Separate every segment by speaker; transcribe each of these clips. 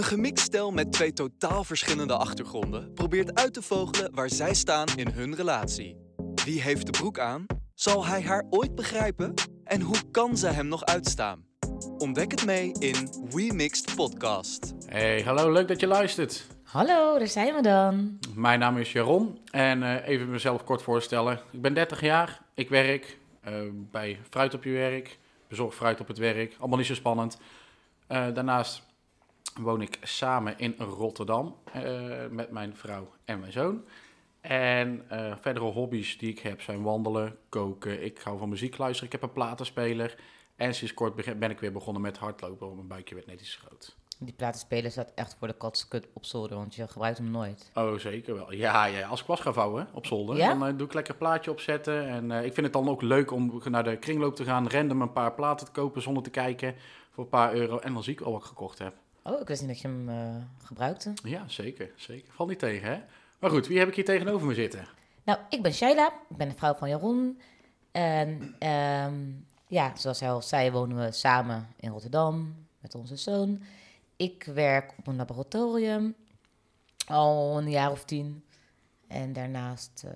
Speaker 1: Een gemixt stel met twee totaal verschillende achtergronden probeert uit te vogelen waar zij staan in hun relatie. Wie heeft de broek aan? Zal hij haar ooit begrijpen? En hoe kan ze hem nog uitstaan? Ontdek het mee in We Mixed Podcast.
Speaker 2: Hey, hallo, leuk dat je luistert.
Speaker 3: Hallo, daar zijn we dan.
Speaker 2: Mijn naam is Jaron en eh, even mezelf kort voorstellen. Ik ben 30 jaar, ik werk eh, bij Fruit op je werk, bezorg fruit op het werk, allemaal niet zo spannend. Eh, daarnaast woon ik samen in Rotterdam eh, met mijn vrouw en mijn zoon. En eh, verdere hobby's die ik heb zijn wandelen, koken. Ik hou van muziek luisteren. Ik heb een platenspeler. En sinds kort ben ik weer begonnen met hardlopen, want mijn buikje werd net iets groot.
Speaker 3: Die platenspeler staat echt voor de katskut op zolder, want je gebruikt hem nooit.
Speaker 2: Oh, zeker wel. Ja, ja als ik was ga vouwen op zolder,
Speaker 3: Ja?
Speaker 2: dan eh, doe ik lekker een plaatje opzetten. En ik vind het dan ook leuk om naar de kringloop te gaan, random een paar platen te kopen zonder te kijken voor een paar euro. En dan zie ik al wat ik gekocht heb.
Speaker 3: Oh, ik wist niet dat je hem eh, gebruikte.
Speaker 2: Ja, zeker, zeker. Valt niet tegen, hè? Maar goed, wie heb ik hier tegenover me zitten?
Speaker 3: Nou, ik ben Shaila, ik ben de vrouw van Jeroen. En ehm, ja, zoals hij al zei, wonen we samen in Rotterdam met onze zoon. Ik werk op een laboratorium al een jaar of tien. En daarnaast eh,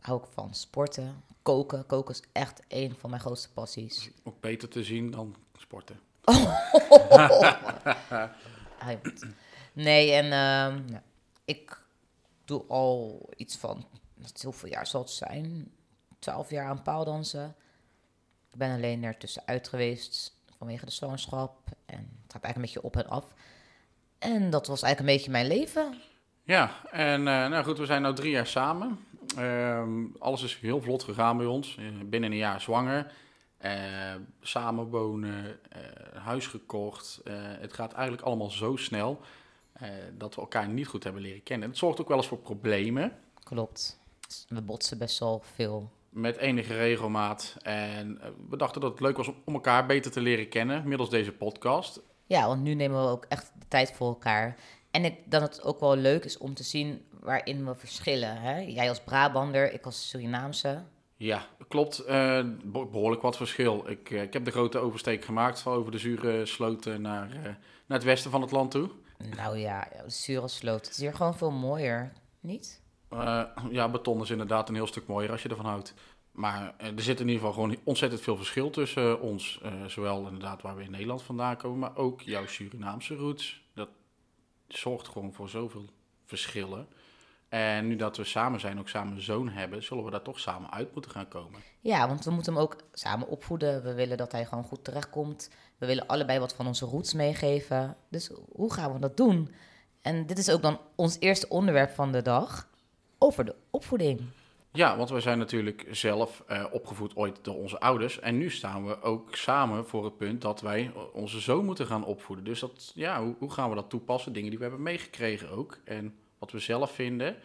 Speaker 3: hou ik van sporten, koken. Koken is echt een van mijn grootste passies.
Speaker 2: Ook beter te zien dan sporten.
Speaker 3: Hij- Nee, en ehm, ik doe al iets van, hoeveel jaar zal het zijn? Twaalf jaar aan paaldansen. Ik ben alleen er tussenuit geweest vanwege de zwangerschap. En het gaat eigenlijk een beetje op en af. En dat was eigenlijk een beetje mijn leven.
Speaker 2: Ja, en eh, nou goed, we zijn nu drie jaar samen. Ehm, alles is heel vlot gegaan bij ons. Eh, binnen een jaar zwanger. Eh samenwonen, eh, huis gekocht. Eh, het gaat eigenlijk allemaal zo snel dat we elkaar niet goed hebben leren kennen. Het zorgt ook wel eens voor problemen
Speaker 3: Klopt. We botsen best wel veel.
Speaker 2: met enige regelmaat. En we dachten dat het leuk was om, om elkaar beter te leren kennen middels deze podcast.
Speaker 3: Ja, want nu nemen we ook echt de tijd voor elkaar. En ik, dat het ook wel leuk is om te zien waarin we verschillen. Hè? Jij als Brabander, ik als Surinaamse.
Speaker 2: Ja, klopt. Eh, be- behoorlijk wat verschil. Ik, eh, ik heb de grote oversteek gemaakt van over de zure sloten naar, eh, naar het westen van het land toe.
Speaker 3: Nou ja, de zure sloot. Het is hier gewoon veel mooier, niet?
Speaker 2: Ja, beton is inderdaad een heel stuk mooier als je ervan houdt. Maar er zit in ieder geval gewoon ontzettend veel verschil tussen ons. Zowel inderdaad waar we in Nederland vandaan komen, maar ook jouw Surinaamse roots. Dat zorgt gewoon voor zoveel verschillen. En nu dat we samen zijn, ook samen een zoon hebben, zullen we daar toch samen uit moeten gaan komen.
Speaker 3: Ja, want we moeten hem ook samen opvoeden. We willen dat hij gewoon goed terechtkomt. We willen allebei wat van onze roots meegeven. Dus hoe gaan we dat doen? En dit is ook dan ons eerste onderwerp van de dag. Over de opvoeding.
Speaker 2: Ja, want wij zijn natuurlijk zelf eh, opgevoed ooit door onze ouders. En nu staan we ook samen voor het punt dat wij onze zoon moeten gaan opvoeden. Dus dat, ja, hoe, hoe gaan we dat toepassen? Dingen die we hebben meegekregen ook. En wat we zelf vinden.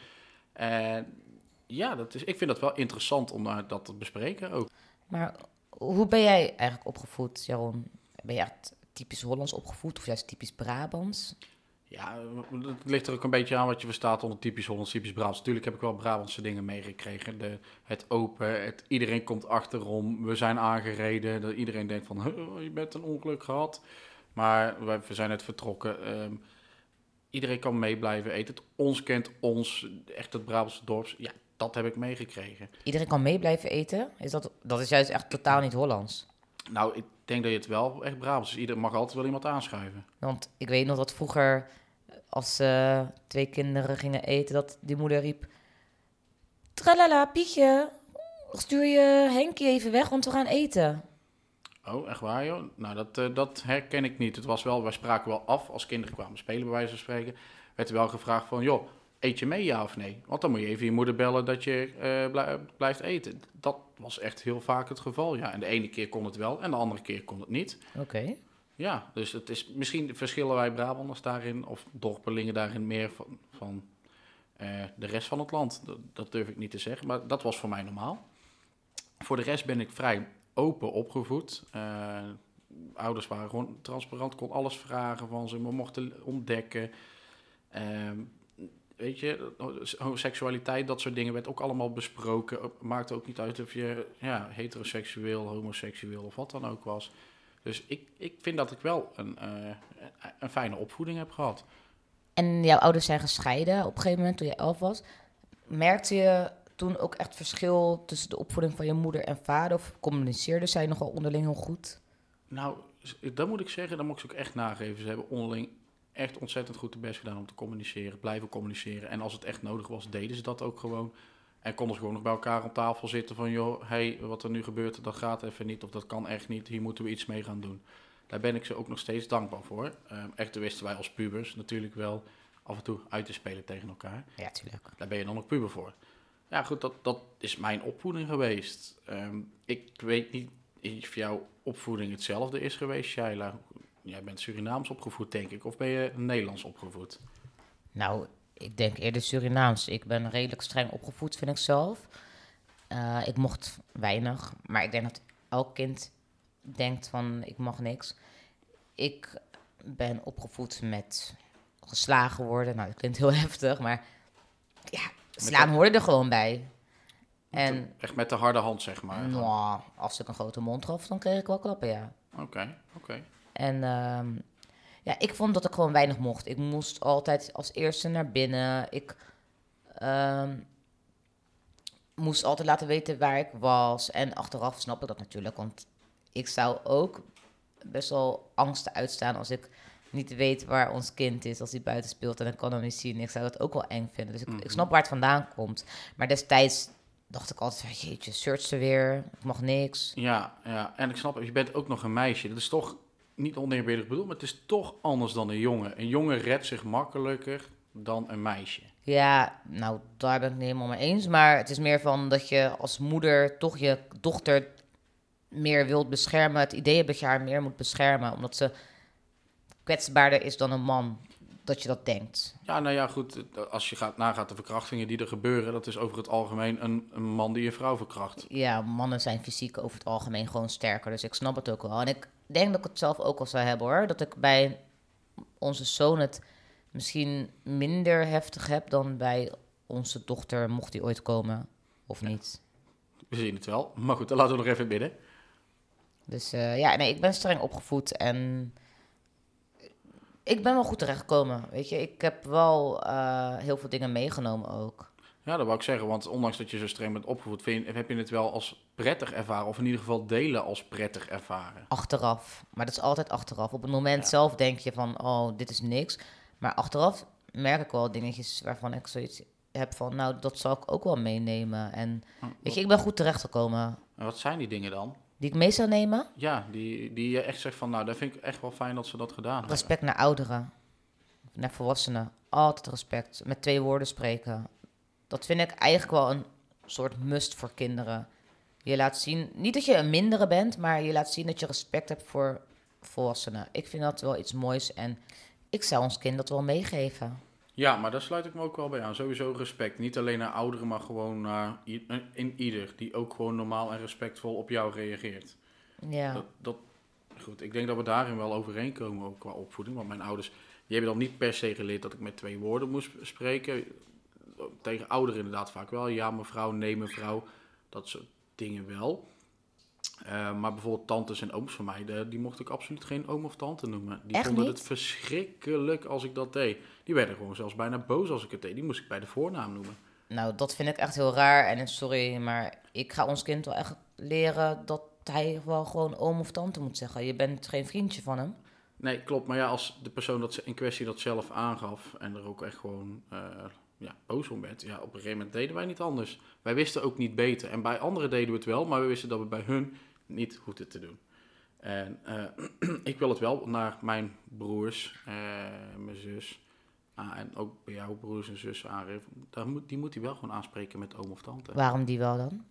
Speaker 2: En ja, dat is, ik vind dat wel interessant om daar dat te bespreken ook.
Speaker 3: Maar hoe ben jij eigenlijk opgevoed, Jaron? Ben je echt typisch Hollands opgevoed of juist typisch Brabants?
Speaker 2: Ja, het ligt er ook een beetje aan wat je verstaat onder typisch Hollands, typisch Brabants. Natuurlijk heb ik wel Brabantse dingen meegekregen. De, het open, het, iedereen komt achterom, we zijn aangereden. Dat iedereen denkt van, "Huh, je bent een ongeluk gehad. Maar we zijn net vertrokken. Ehm, iedereen kan mee blijven eten. Het ons kent ons, echt het Brabantse dorps. Ja, dat heb ik meegekregen.
Speaker 3: Iedereen kan mee blijven eten? Is dat, dat is juist echt totaal niet Hollands.
Speaker 2: Nou, ik denk dat je het wel echt Brabants is. Iedereen mag altijd wel iemand aanschuiven.
Speaker 3: Want ik weet nog dat vroeger, als eh, twee kinderen gingen eten, dat die moeder riep... Tralala, Pietje, stuur je Henkie even weg, want we gaan eten.
Speaker 2: Oh, echt waar joh? Nou, dat, eh, dat herken ik niet. Het was wel, wij spraken wel af als kinderen kwamen spelen, bij wijze van spreken. Werd er wel gevraagd van, joh, eet je mee ja of nee? Want dan moet je even je moeder bellen dat je eh, blij- blijft eten. Dat was echt heel vaak het geval, ja. En de ene keer kon het wel en de andere keer kon het niet.
Speaker 3: Oké.
Speaker 2: Ja, dus het is, misschien verschillen wij Brabanders daarin, of dorpelingen daarin meer van, van eh, de rest van het land. Dat, dat durf ik niet te zeggen, maar dat was voor mij normaal. Voor de rest ben ik vrij open opgevoed. Eh, ouders waren gewoon transparant, kon alles vragen van ze, we mochten ontdekken. Ehm, weet je, homoseksualiteit, dat soort dingen werd ook allemaal besproken. Maakte ook niet uit of je ja, heteroseksueel, homoseksueel of wat dan ook was. Dus ik, ik vind dat ik wel een, eh, een fijne opvoeding heb gehad.
Speaker 3: En jouw ouders zijn gescheiden op een gegeven moment toen je elf was. Merkte je toen ook echt verschil tussen de opvoeding van je moeder en vader? Of communiceerden zij nogal onderling heel goed?
Speaker 2: Nou, dat moet ik zeggen, dat moet ik ze ook echt nageven. Ze hebben onderling echt ontzettend goed de best gedaan om te communiceren, blijven communiceren. En als het echt nodig was, deden ze dat ook gewoon. En konden ze gewoon nog bij elkaar aan tafel zitten van, joh, hey, wat er nu gebeurt, dat gaat even niet of dat kan echt niet. Hier moeten we iets mee gaan doen. Daar ben ik ze ook nog steeds dankbaar voor. Ehm echter wisten wij als pubers natuurlijk wel af en toe uit te spelen tegen elkaar.
Speaker 3: Ja, tuurlijk.
Speaker 2: Daar ben je dan ook puber voor. Ja, goed, dat, dat is mijn opvoeding geweest. Ehm, ik weet niet of jouw opvoeding hetzelfde is geweest, Shaila. Jij bent Surinaams opgevoed, denk ik. Of ben je Nederlands opgevoed?
Speaker 3: Nou, ik denk eerder Surinaams. Ik ben redelijk streng opgevoed, vind ik zelf. Eh, ik mocht weinig, maar ik denk dat elk kind denkt van ik mag niks. Ik ben opgevoed met geslagen worden. Nou, dat klinkt heel heftig, maar ja, slaan hoorde er gewoon bij. En
Speaker 2: Echt met de harde hand, zeg maar.
Speaker 3: nou, als ik een grote mond gaf, dan kreeg ik wel klappen, ja.
Speaker 2: Oké, oké.
Speaker 3: En ehm, ja, ik vond dat ik gewoon weinig mocht. Ik moest altijd als eerste naar binnen. Ik ehm, moest altijd laten weten waar ik was. En achteraf snap ik dat natuurlijk. Want ik zou ook best wel angsten uitstaan als ik niet weet waar ons kind is. Als hij buiten speelt en ik kan hem niet zien. Ik zou dat ook wel eng vinden. Dus ik, ik snap waar het vandaan komt. Maar destijds dacht ik altijd, jeetje, search ze weer. Ik mag niks.
Speaker 2: Ja, ja, en ik snap. Je bent ook nog een meisje. Dat is toch niet oneerbiedig bedoeld, maar het is toch anders dan een jongen. Een jongen redt zich makkelijker dan een meisje.
Speaker 3: Ja, nou, daar ben ik niet helemaal mee eens. Maar het is meer van dat je als moeder toch je dochter meer wilt beschermen. Het idee hebt dat je haar meer moet beschermen. Omdat ze kwetsbaarder is dan een man. Dat je dat denkt.
Speaker 2: Ja, nou ja, goed. Als je gaat, nagaat de verkrachtingen die er gebeuren, dat is over het algemeen een, een man die een vrouw verkracht.
Speaker 3: Ja, mannen zijn fysiek over het algemeen gewoon sterker. Dus ik snap het ook wel. En ik denk dat ik het zelf ook wel zou hebben hoor. Dat ik bij onze zoon het misschien minder heftig heb dan bij onze dochter, mocht die ooit komen. Of niet.
Speaker 2: We zien het wel. Maar goed, dan laten we nog even midden.
Speaker 3: Dus eh, ja, nee, ik ben streng opgevoed en ik ben wel goed terechtgekomen. Weet je, ik heb wel eh, heel veel dingen meegenomen ook.
Speaker 2: Ja, dat wou ik zeggen, want ondanks dat je zo streng bent opgevoed, vind, heb je het wel als prettig ervaren, of in ieder geval delen als prettig ervaren.
Speaker 3: Achteraf, maar dat is altijd achteraf. Op het moment
Speaker 2: Ja.
Speaker 3: zelf denk je van, oh, dit is niks. Maar achteraf merk ik wel dingetjes waarvan ik zoiets heb van, nou, dat zal ik ook wel meenemen. En weet je, ik ben goed terechtgekomen.
Speaker 2: En wat zijn die dingen dan?
Speaker 3: Die ik mee zou nemen,
Speaker 2: Ja, die, die je echt zegt van, nou, dat vind ik echt wel fijn dat ze dat gedaan hebben.
Speaker 3: respect naar ouderen, naar volwassenen. Altijd respect. Met twee woorden spreken. Dat vind ik eigenlijk wel een soort must voor kinderen. Je laat zien, niet dat je een mindere bent, maar je laat zien dat je respect hebt voor volwassenen. Ik vind dat wel iets moois en ik zou ons kind dat wel meegeven.
Speaker 2: Ja, maar daar sluit ik me ook wel bij aan. Sowieso respect. Niet alleen naar ouderen, maar gewoon naar in ieder die ook gewoon normaal en respectvol op jou reageert.
Speaker 3: Ja,
Speaker 2: Dat, dat, goed, ik denk dat we daarin wel overeenkomen, ook qua opvoeding. Want mijn ouders, die hebben dan niet per se geleerd dat ik met twee woorden moest spreken. Tegen ouderen inderdaad vaak wel. Ja, mevrouw, nee, mevrouw. Dat soort dingen wel. Eh, maar bijvoorbeeld tantes en ooms van mij, de- die mocht ik absoluut geen oom of tante noemen. Die
Speaker 3: Echt
Speaker 2: vonden
Speaker 3: niet?
Speaker 2: het verschrikkelijk als ik dat deed. Die werden gewoon zelfs bijna boos als ik het deed. Die moest ik bij de voornaam noemen.
Speaker 3: nou dat vind ik echt heel raar en sorry, maar ik ga ons kind wel echt leren dat hij wel gewoon oom of tante moet zeggen. Je bent geen vriendje van hem.
Speaker 2: Nee, klopt. Maar ja, als de persoon dat ze in kwestie dat zelf aangaf en er ook echt gewoon eh, ja, boos om werd, ja, op een gegeven moment deden wij niet anders. Wij wisten ook niet beter. En bij anderen deden we het wel, maar we wisten dat we bij hun niet hoefden te doen. En eh, ik wil het wel naar mijn broers, eh, mijn zus ah, en ook bij jouw broers en zussen aangeven. Daar moet, die moet hij wel gewoon aanspreken met oom of tante.
Speaker 3: Waarom die wel dan?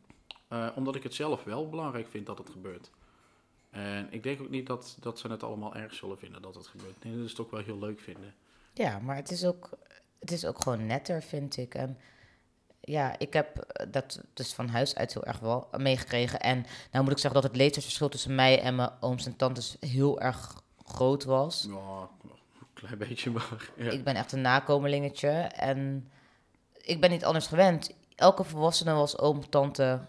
Speaker 2: Eh, omdat ik het zelf wel belangrijk vind dat het gebeurt. En ik denk ook niet dat, dat ze het allemaal erg zullen vinden dat het gebeurt. Nee, dat is het ook wel heel leuk vinden.
Speaker 3: Ja, maar het is ook, het is ook gewoon netter, vind ik. En ja, ik heb eh, dat dus van huis uit heel erg wel meegekregen. En nou moet ik zeggen dat het leeftijdsverschil tussen mij en mijn ooms en tantes heel erg groot was.
Speaker 2: Ja, een klein beetje maar. Ja.
Speaker 3: Ik ben echt een nakomelingetje en ik ben niet anders gewend. Elke volwassene was oom, tante,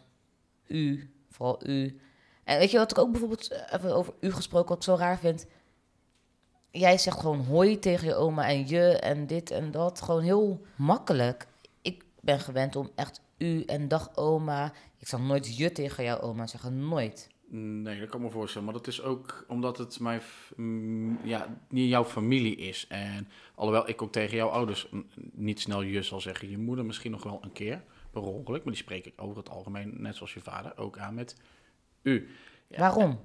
Speaker 3: u, vooral u. En weet je wat ik ook bijvoorbeeld, eh, even over u gesproken, wat ik zo raar vind? Jij zegt gewoon hoi tegen je oma en je en dit en dat. Gewoon heel makkelijk. Ik ben gewend om echt u en dag oma. Ik zal nooit je tegen jouw oma zeggen, nooit.
Speaker 2: Nee, dat kan me voorstellen. Maar dat is ook omdat het mijn, mm, ja, niet jouw familie is. En alhoewel ik ook tegen jouw ouders niet snel je zal zeggen. Je moeder misschien nog wel een keer, per ongeluk. Maar die spreek ik over het algemeen, net zoals je vader, ook aan met u. Ja,
Speaker 3: Waarom?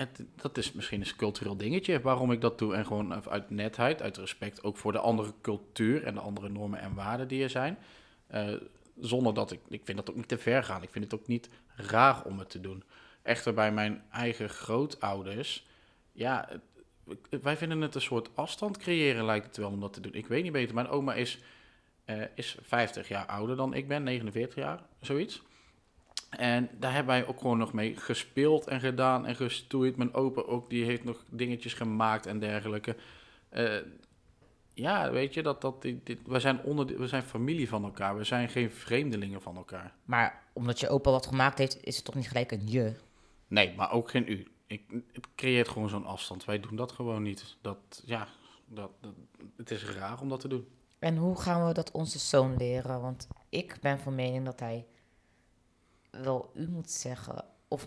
Speaker 2: Het, dat is misschien een cultureel dingetje waarom ik dat doe. En gewoon uit netheid, uit respect ook voor de andere cultuur en de andere normen en waarden die er zijn. Eh, zonder dat ik, ik vind dat ook niet te ver gaan. Ik vind het ook niet raar om het te doen. Echter bij mijn eigen grootouders, ja, wij vinden het een soort afstand creëren lijkt het wel om dat te doen. Ik weet niet beter. Mijn oma is, eh, is 50 jaar ouder dan ik ben, 49 jaar, zoiets. En daar hebben wij ook gewoon nog mee gespeeld en gedaan en gestoeid. Mijn opa ook, die heeft nog dingetjes gemaakt en dergelijke. Eh, ja, weet je, dat, dat, dit, dit, we, zijn onder, we zijn familie van elkaar. We zijn geen vreemdelingen van elkaar.
Speaker 3: Maar omdat je opa wat gemaakt heeft, is het toch niet gelijk een je?
Speaker 2: Nee, maar ook geen u. Ik, het creëert gewoon zo'n afstand. Wij doen dat gewoon niet. Dat, ja, dat, dat, het is raar om dat te doen.
Speaker 3: En hoe gaan we dat onze zoon leren? Want ik ben van mening dat hij wel u moet zeggen. Of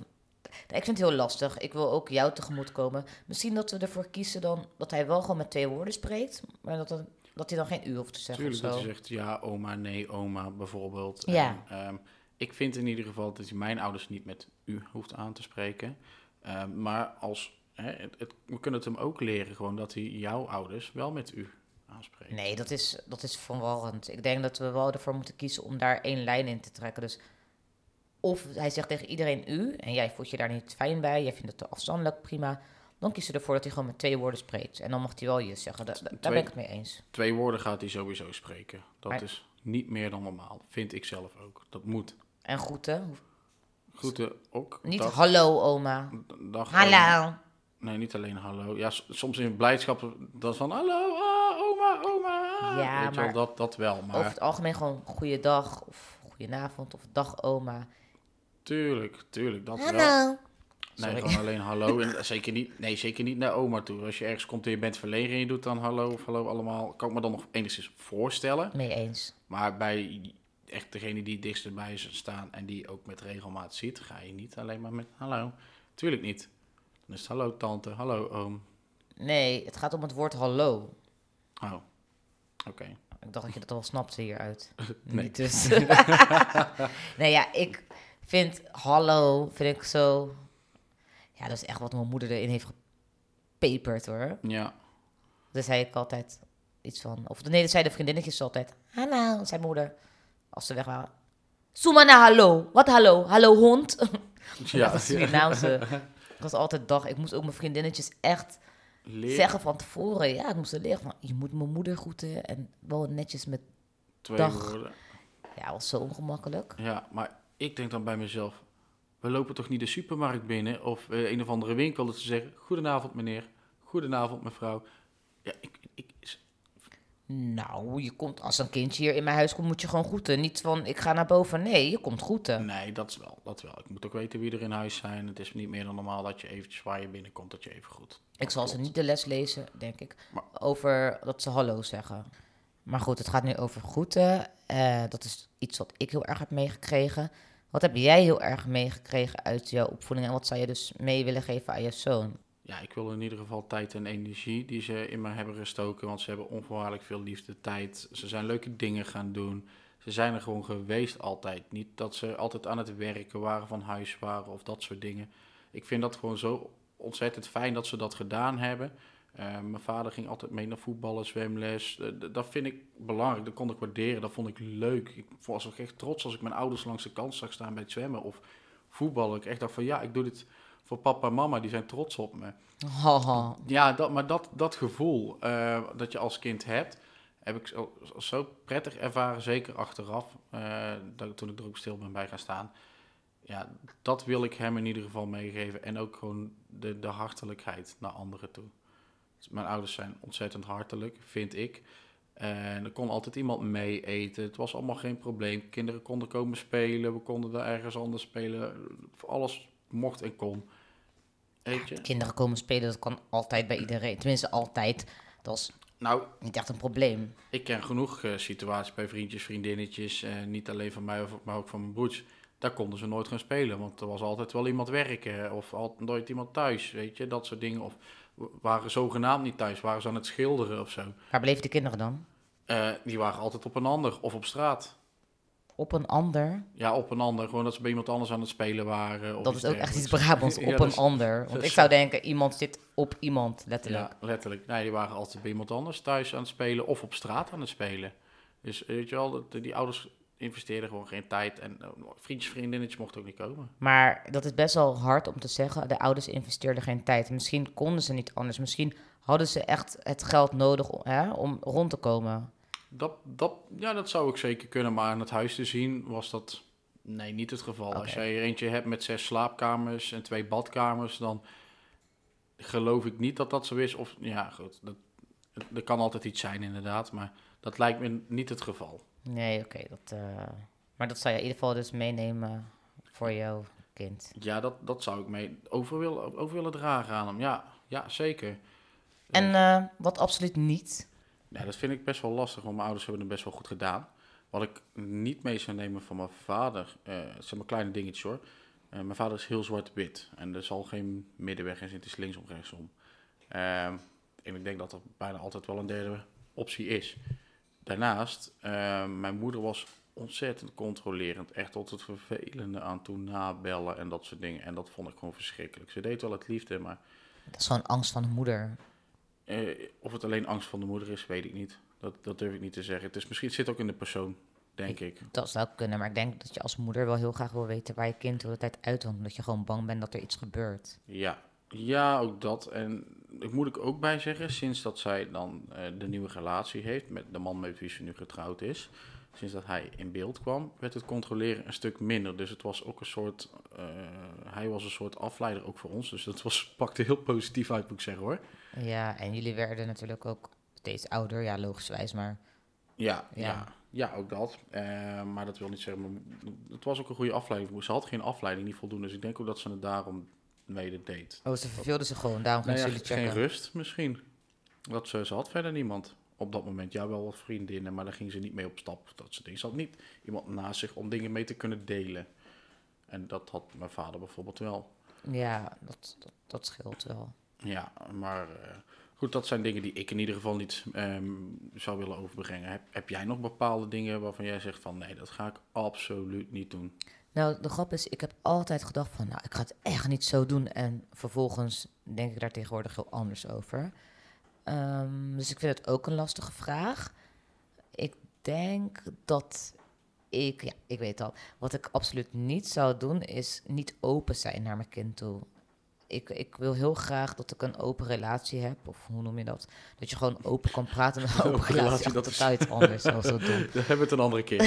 Speaker 3: Nee, ik vind het heel lastig. Ik wil ook jou tegemoet komen. Misschien dat we ervoor kiezen dan dat hij wel gewoon met twee woorden spreekt, maar dat, dat hij dan geen u hoeft te zeggen
Speaker 2: Tuurlijk,
Speaker 3: of
Speaker 2: dat je zegt ja, oma, nee, oma, bijvoorbeeld.
Speaker 3: Ja.
Speaker 2: En, ehm, ik vind in ieder geval dat je mijn ouders niet met u hoeft aan te spreken. Ehm, maar als, hè, het, het- we kunnen het hem ook leren, gewoon dat hij jouw ouders wel met u aanspreekt.
Speaker 3: Nee, dat is, dat is verwarrend. Ik denk dat we wel ervoor moeten kiezen om daar één lijn in te trekken. Dus of hij zegt tegen iedereen u en jij voelt je daar niet fijn bij, jij vindt het te afstandelijk, prima. Dan kies je ervoor dat hij gewoon met twee woorden spreekt. En dan mag hij wel je zeggen. Da- da- daar
Speaker 2: Twee-
Speaker 3: ben ik het mee eens.
Speaker 2: Twee woorden gaat hij sowieso spreken. Dat
Speaker 3: Maar-
Speaker 2: is niet meer dan normaal. Vind ik zelf ook. Dat moet.
Speaker 3: En groeten.
Speaker 2: Groeten ook.
Speaker 3: Niet
Speaker 2: dag,
Speaker 3: hallo oma.
Speaker 2: dag,
Speaker 3: Hallo.
Speaker 2: Nee, niet alleen hallo. Ja, soms in blijdschap dat van hallo, ah, oma, oma.
Speaker 3: Ja,
Speaker 2: Weet je wel,
Speaker 3: maar-
Speaker 2: dat, dat wel. Maar
Speaker 3: Over het algemeen gewoon goeiedag of goedenavond of dag oma.
Speaker 2: Tuurlijk, tuurlijk, dat wel.
Speaker 3: Hallo.
Speaker 2: Nee,
Speaker 3: Sorry.
Speaker 2: gewoon alleen hallo. En zeker niet, nee, zeker niet naar oma toe. Als je ergens komt en je bent verlegen en je doet dan hallo of hallo allemaal, kan ik me dan nog enigszins voorstellen.
Speaker 3: Mee eens.
Speaker 2: Maar bij echt degene die dichtst bij je staan en die ook met regelmaat ziet, ga je niet alleen maar met hallo. Tuurlijk niet. Dan is het hallo tante, hallo oom.
Speaker 3: Nee, het gaat om het woord hallo.
Speaker 2: Oh, oké.
Speaker 3: Ik dacht dat je dat al snapte hieruit.
Speaker 2: Nee.
Speaker 3: Niet dus. nee, ja, ik vind hallo, vind ik zo... Ja, dat is echt wat mijn moeder erin heeft gepeperd, hoor.
Speaker 2: Ja,
Speaker 3: Dan zei ik altijd iets van... Of nee, dat zeiden vriendinnetjes altijd. Hallo, zei mijn moeder. Als ze weg waren. Soemana hallo. Wat hallo? Hallo hond?
Speaker 2: ja.
Speaker 3: Dat is Surinaamse. Dat was altijd dag. Ik moest ook mijn vriendinnetjes echt
Speaker 2: Leer
Speaker 3: zeggen van tevoren. Ja, ik moest er leren van... Je moet mijn moeder groeten en wel netjes met...
Speaker 2: twee
Speaker 3: dag.
Speaker 2: woorden.
Speaker 3: Ja, was zo ongemakkelijk.
Speaker 2: Ja, maar ik denk dan bij mezelf, we lopen toch niet de supermarkt binnen of eh, een of andere winkel dat ze zeggen, goedenavond meneer, goedenavond mevrouw. Ja, ik, ik,
Speaker 3: Nou, je komt als een kindje hier in mijn huis komt, moet je gewoon groeten. Niet van ik ga naar boven. Nee, je komt groeten.
Speaker 2: nee, dat is wel, dat wel. Ik moet ook weten wie er in huis zijn. Het is niet meer dan normaal dat je eventjes waar je binnenkomt, dat je even goed.
Speaker 3: Ik zal ze niet de les lezen, denk ik,
Speaker 2: Maar-
Speaker 3: over dat ze hallo zeggen. Maar goed, het gaat nu over groeten. Eh, dat is iets wat ik heel erg heb meegekregen. Wat heb jij heel erg meegekregen uit jouw opvoeding en wat zou je dus mee willen geven aan je zoon?
Speaker 2: Ja, ik wil in ieder geval tijd en energie die ze in me hebben gestoken, want ze hebben onvoorwaardelijk veel liefde, tijd. Ze zijn leuke dingen gaan doen. Ze zijn er gewoon geweest altijd. Niet dat ze altijd aan het werken waren, van huis waren of dat soort dingen. Ik vind dat gewoon zo ontzettend fijn dat ze dat gedaan hebben. Eh, mijn vader ging altijd mee naar voetballen, zwemles. Eh, dat vind ik belangrijk. Dat kon ik waarderen. Dat vond ik leuk. Ik was ook echt trots als ik mijn ouders langs de kant zag staan bij het zwemmen of voetballen. Ik echt dacht van ja, ik doe dit voor papa en mama. Die zijn trots op me.
Speaker 3: Haha.
Speaker 2: Ja, dat, maar dat, dat gevoel eh, dat je als kind hebt, heb ik zo, zo prettig ervaren, zeker achteraf, dat, toen ik er ook stil ben bij gaan staan. Ja, dat wil ik hem in ieder geval meegeven. En ook gewoon de, de hartelijkheid naar anderen toe. Mijn ouders zijn ontzettend hartelijk, vind ik. En er kon altijd iemand mee eten. Het was allemaal geen probleem. Kinderen konden komen spelen. We konden daar ergens anders spelen. Alles mocht en kon. Weet je?
Speaker 3: Kinderen komen spelen, dat kan altijd bij iedereen. Tenminste, altijd. Dat is
Speaker 2: Nou,
Speaker 3: niet echt een probleem.
Speaker 2: ik ken genoeg eh, situaties bij vriendjes, vriendinnetjes, eh, niet alleen van mij, maar ook van mijn broers. Daar konden ze nooit gaan spelen, want er was altijd wel iemand werken of altijd nooit iemand thuis, weet je, dat soort dingen. Of waren zogenaamd niet thuis, waren ze aan het schilderen of zo.
Speaker 3: Waar bleven de kinderen dan?
Speaker 2: Eh, die waren altijd op een ander of op straat.
Speaker 3: Op een ander.
Speaker 2: Ja, op een ander, gewoon dat ze bij iemand anders aan het spelen waren. Of
Speaker 3: Dat is ook echt iets. Brabants. Op een
Speaker 2: is-
Speaker 3: ander. Want ik zou
Speaker 2: zo.
Speaker 3: denken, iemand zit op iemand, letterlijk.
Speaker 2: Ja, letterlijk. Nee, die waren altijd bij iemand anders thuis aan het spelen of op straat aan het spelen. Dus weet je wel, dat- die ouders investeerden gewoon geen tijd. En eh, vriendjes, vriendinnetjes mochten ook niet komen.
Speaker 3: Maar dat is best wel hard om te zeggen. De ouders investeerden geen tijd. Misschien konden ze niet anders. Misschien hadden ze echt het geld nodig om, hè, om rond te komen.
Speaker 2: Dat, dat, ja, dat zou ik zeker kunnen. Maar aan het huis te zien was dat nee, niet het geval. Als jij er eentje hebt met zes slaapkamers en twee badkamers, dan geloof ik niet dat dat zo is. Of ja, goed, dat, er kan altijd iets zijn inderdaad. Maar dat lijkt me niet het geval.
Speaker 3: Nee, oké. dat, eh, maar dat zou je in ieder geval dus meenemen voor jouw kind.
Speaker 2: Ja, dat, dat zou ik mee over willen, over willen dragen aan hem. Ja, ja zeker.
Speaker 3: En eh, wat absoluut niet.
Speaker 2: Ja, dat vind ik best wel lastig, want mijn ouders hebben het best wel goed gedaan. Wat ik niet mee zou nemen van mijn vader, eh het zijn maar kleine dingetjes hoor. Eh, mijn vader is heel zwart-wit en er zal geen middenweg in zitten, het is linksom, rechtsom. Ehm, en ik denk dat er bijna altijd wel een derde optie is. Daarnaast, eh, mijn moeder was ontzettend controlerend, echt tot het vervelende aan toe nabellen en dat soort dingen. En dat vond ik gewoon verschrikkelijk. Ze deed wel het liefde, maar
Speaker 3: Dat is gewoon angst van de moeder.
Speaker 2: eh, of het alleen angst van de moeder is, weet ik niet. Dat, dat durf ik niet te zeggen. Het, is misschien, het zit ook in de persoon, denk ik.
Speaker 3: Dat zou kunnen, maar ik denk dat je als moeder wel heel graag wil weten waar je kind de hele tijd uitwoont. Omdat je gewoon bang bent dat er iets gebeurt.
Speaker 2: Ja. ja, ook dat. En ik moet ik ook bij zeggen, sinds dat zij dan eh, de nieuwe relatie heeft met de man met wie ze nu getrouwd is, sinds dat hij in beeld kwam, werd het controleren een stuk minder. Dus het was ook een soort, eh, hij was een soort afleider ook voor ons. Dus dat was, pakte heel positief uit, moet ik zeggen hoor.
Speaker 3: Ja, en jullie werden natuurlijk ook steeds ouder. Ja, logischwijs, maar
Speaker 2: Ja,
Speaker 3: Ja.
Speaker 2: ja. ja, ook dat. Eh, maar dat wil niet zeggen, maar het was ook een goede afleiding. Ze had geen afleiding, niet voldoende. Dus ik denk ook dat ze het daarom mede deed.
Speaker 3: Oh, ze verveelden ze gewoon, daarom gingen
Speaker 2: Nou
Speaker 3: ze
Speaker 2: ja,
Speaker 3: jullie
Speaker 2: geen
Speaker 3: checken.
Speaker 2: rust misschien. Dat ze, ze had verder niemand op dat moment. Ja, wel wat vriendinnen, maar daar ging ze niet mee op stap. Dat soort dingen. Ze had niet iemand naast zich om dingen mee te kunnen delen. En dat had mijn vader bijvoorbeeld wel.
Speaker 3: Ja, dat, dat, dat scheelt wel.
Speaker 2: Ja, maar eh, goed, dat zijn dingen die ik in ieder geval niet ehm, zou willen overbrengen. Heb, heb jij nog bepaalde dingen waarvan jij zegt van nee, dat ga ik absoluut niet doen?
Speaker 3: Nou, de grap is, ik heb altijd gedacht van, nou, ik ga het echt niet zo doen. En vervolgens denk ik daar tegenwoordig heel anders over. Ehm, dus ik vind het ook een lastige vraag. Ik denk dat ik, ja, ik weet al, wat ik absoluut niet zou doen, is niet open zijn naar mijn kind toe. Ik, ik wil heel graag dat ik een open relatie heb, of hoe noem je dat? Dat je gewoon open kan praten met een open,
Speaker 2: Open
Speaker 3: relatie.
Speaker 2: relatie, dat is-
Speaker 3: anders, zo, dom.
Speaker 2: Daar hebben we het een andere keer.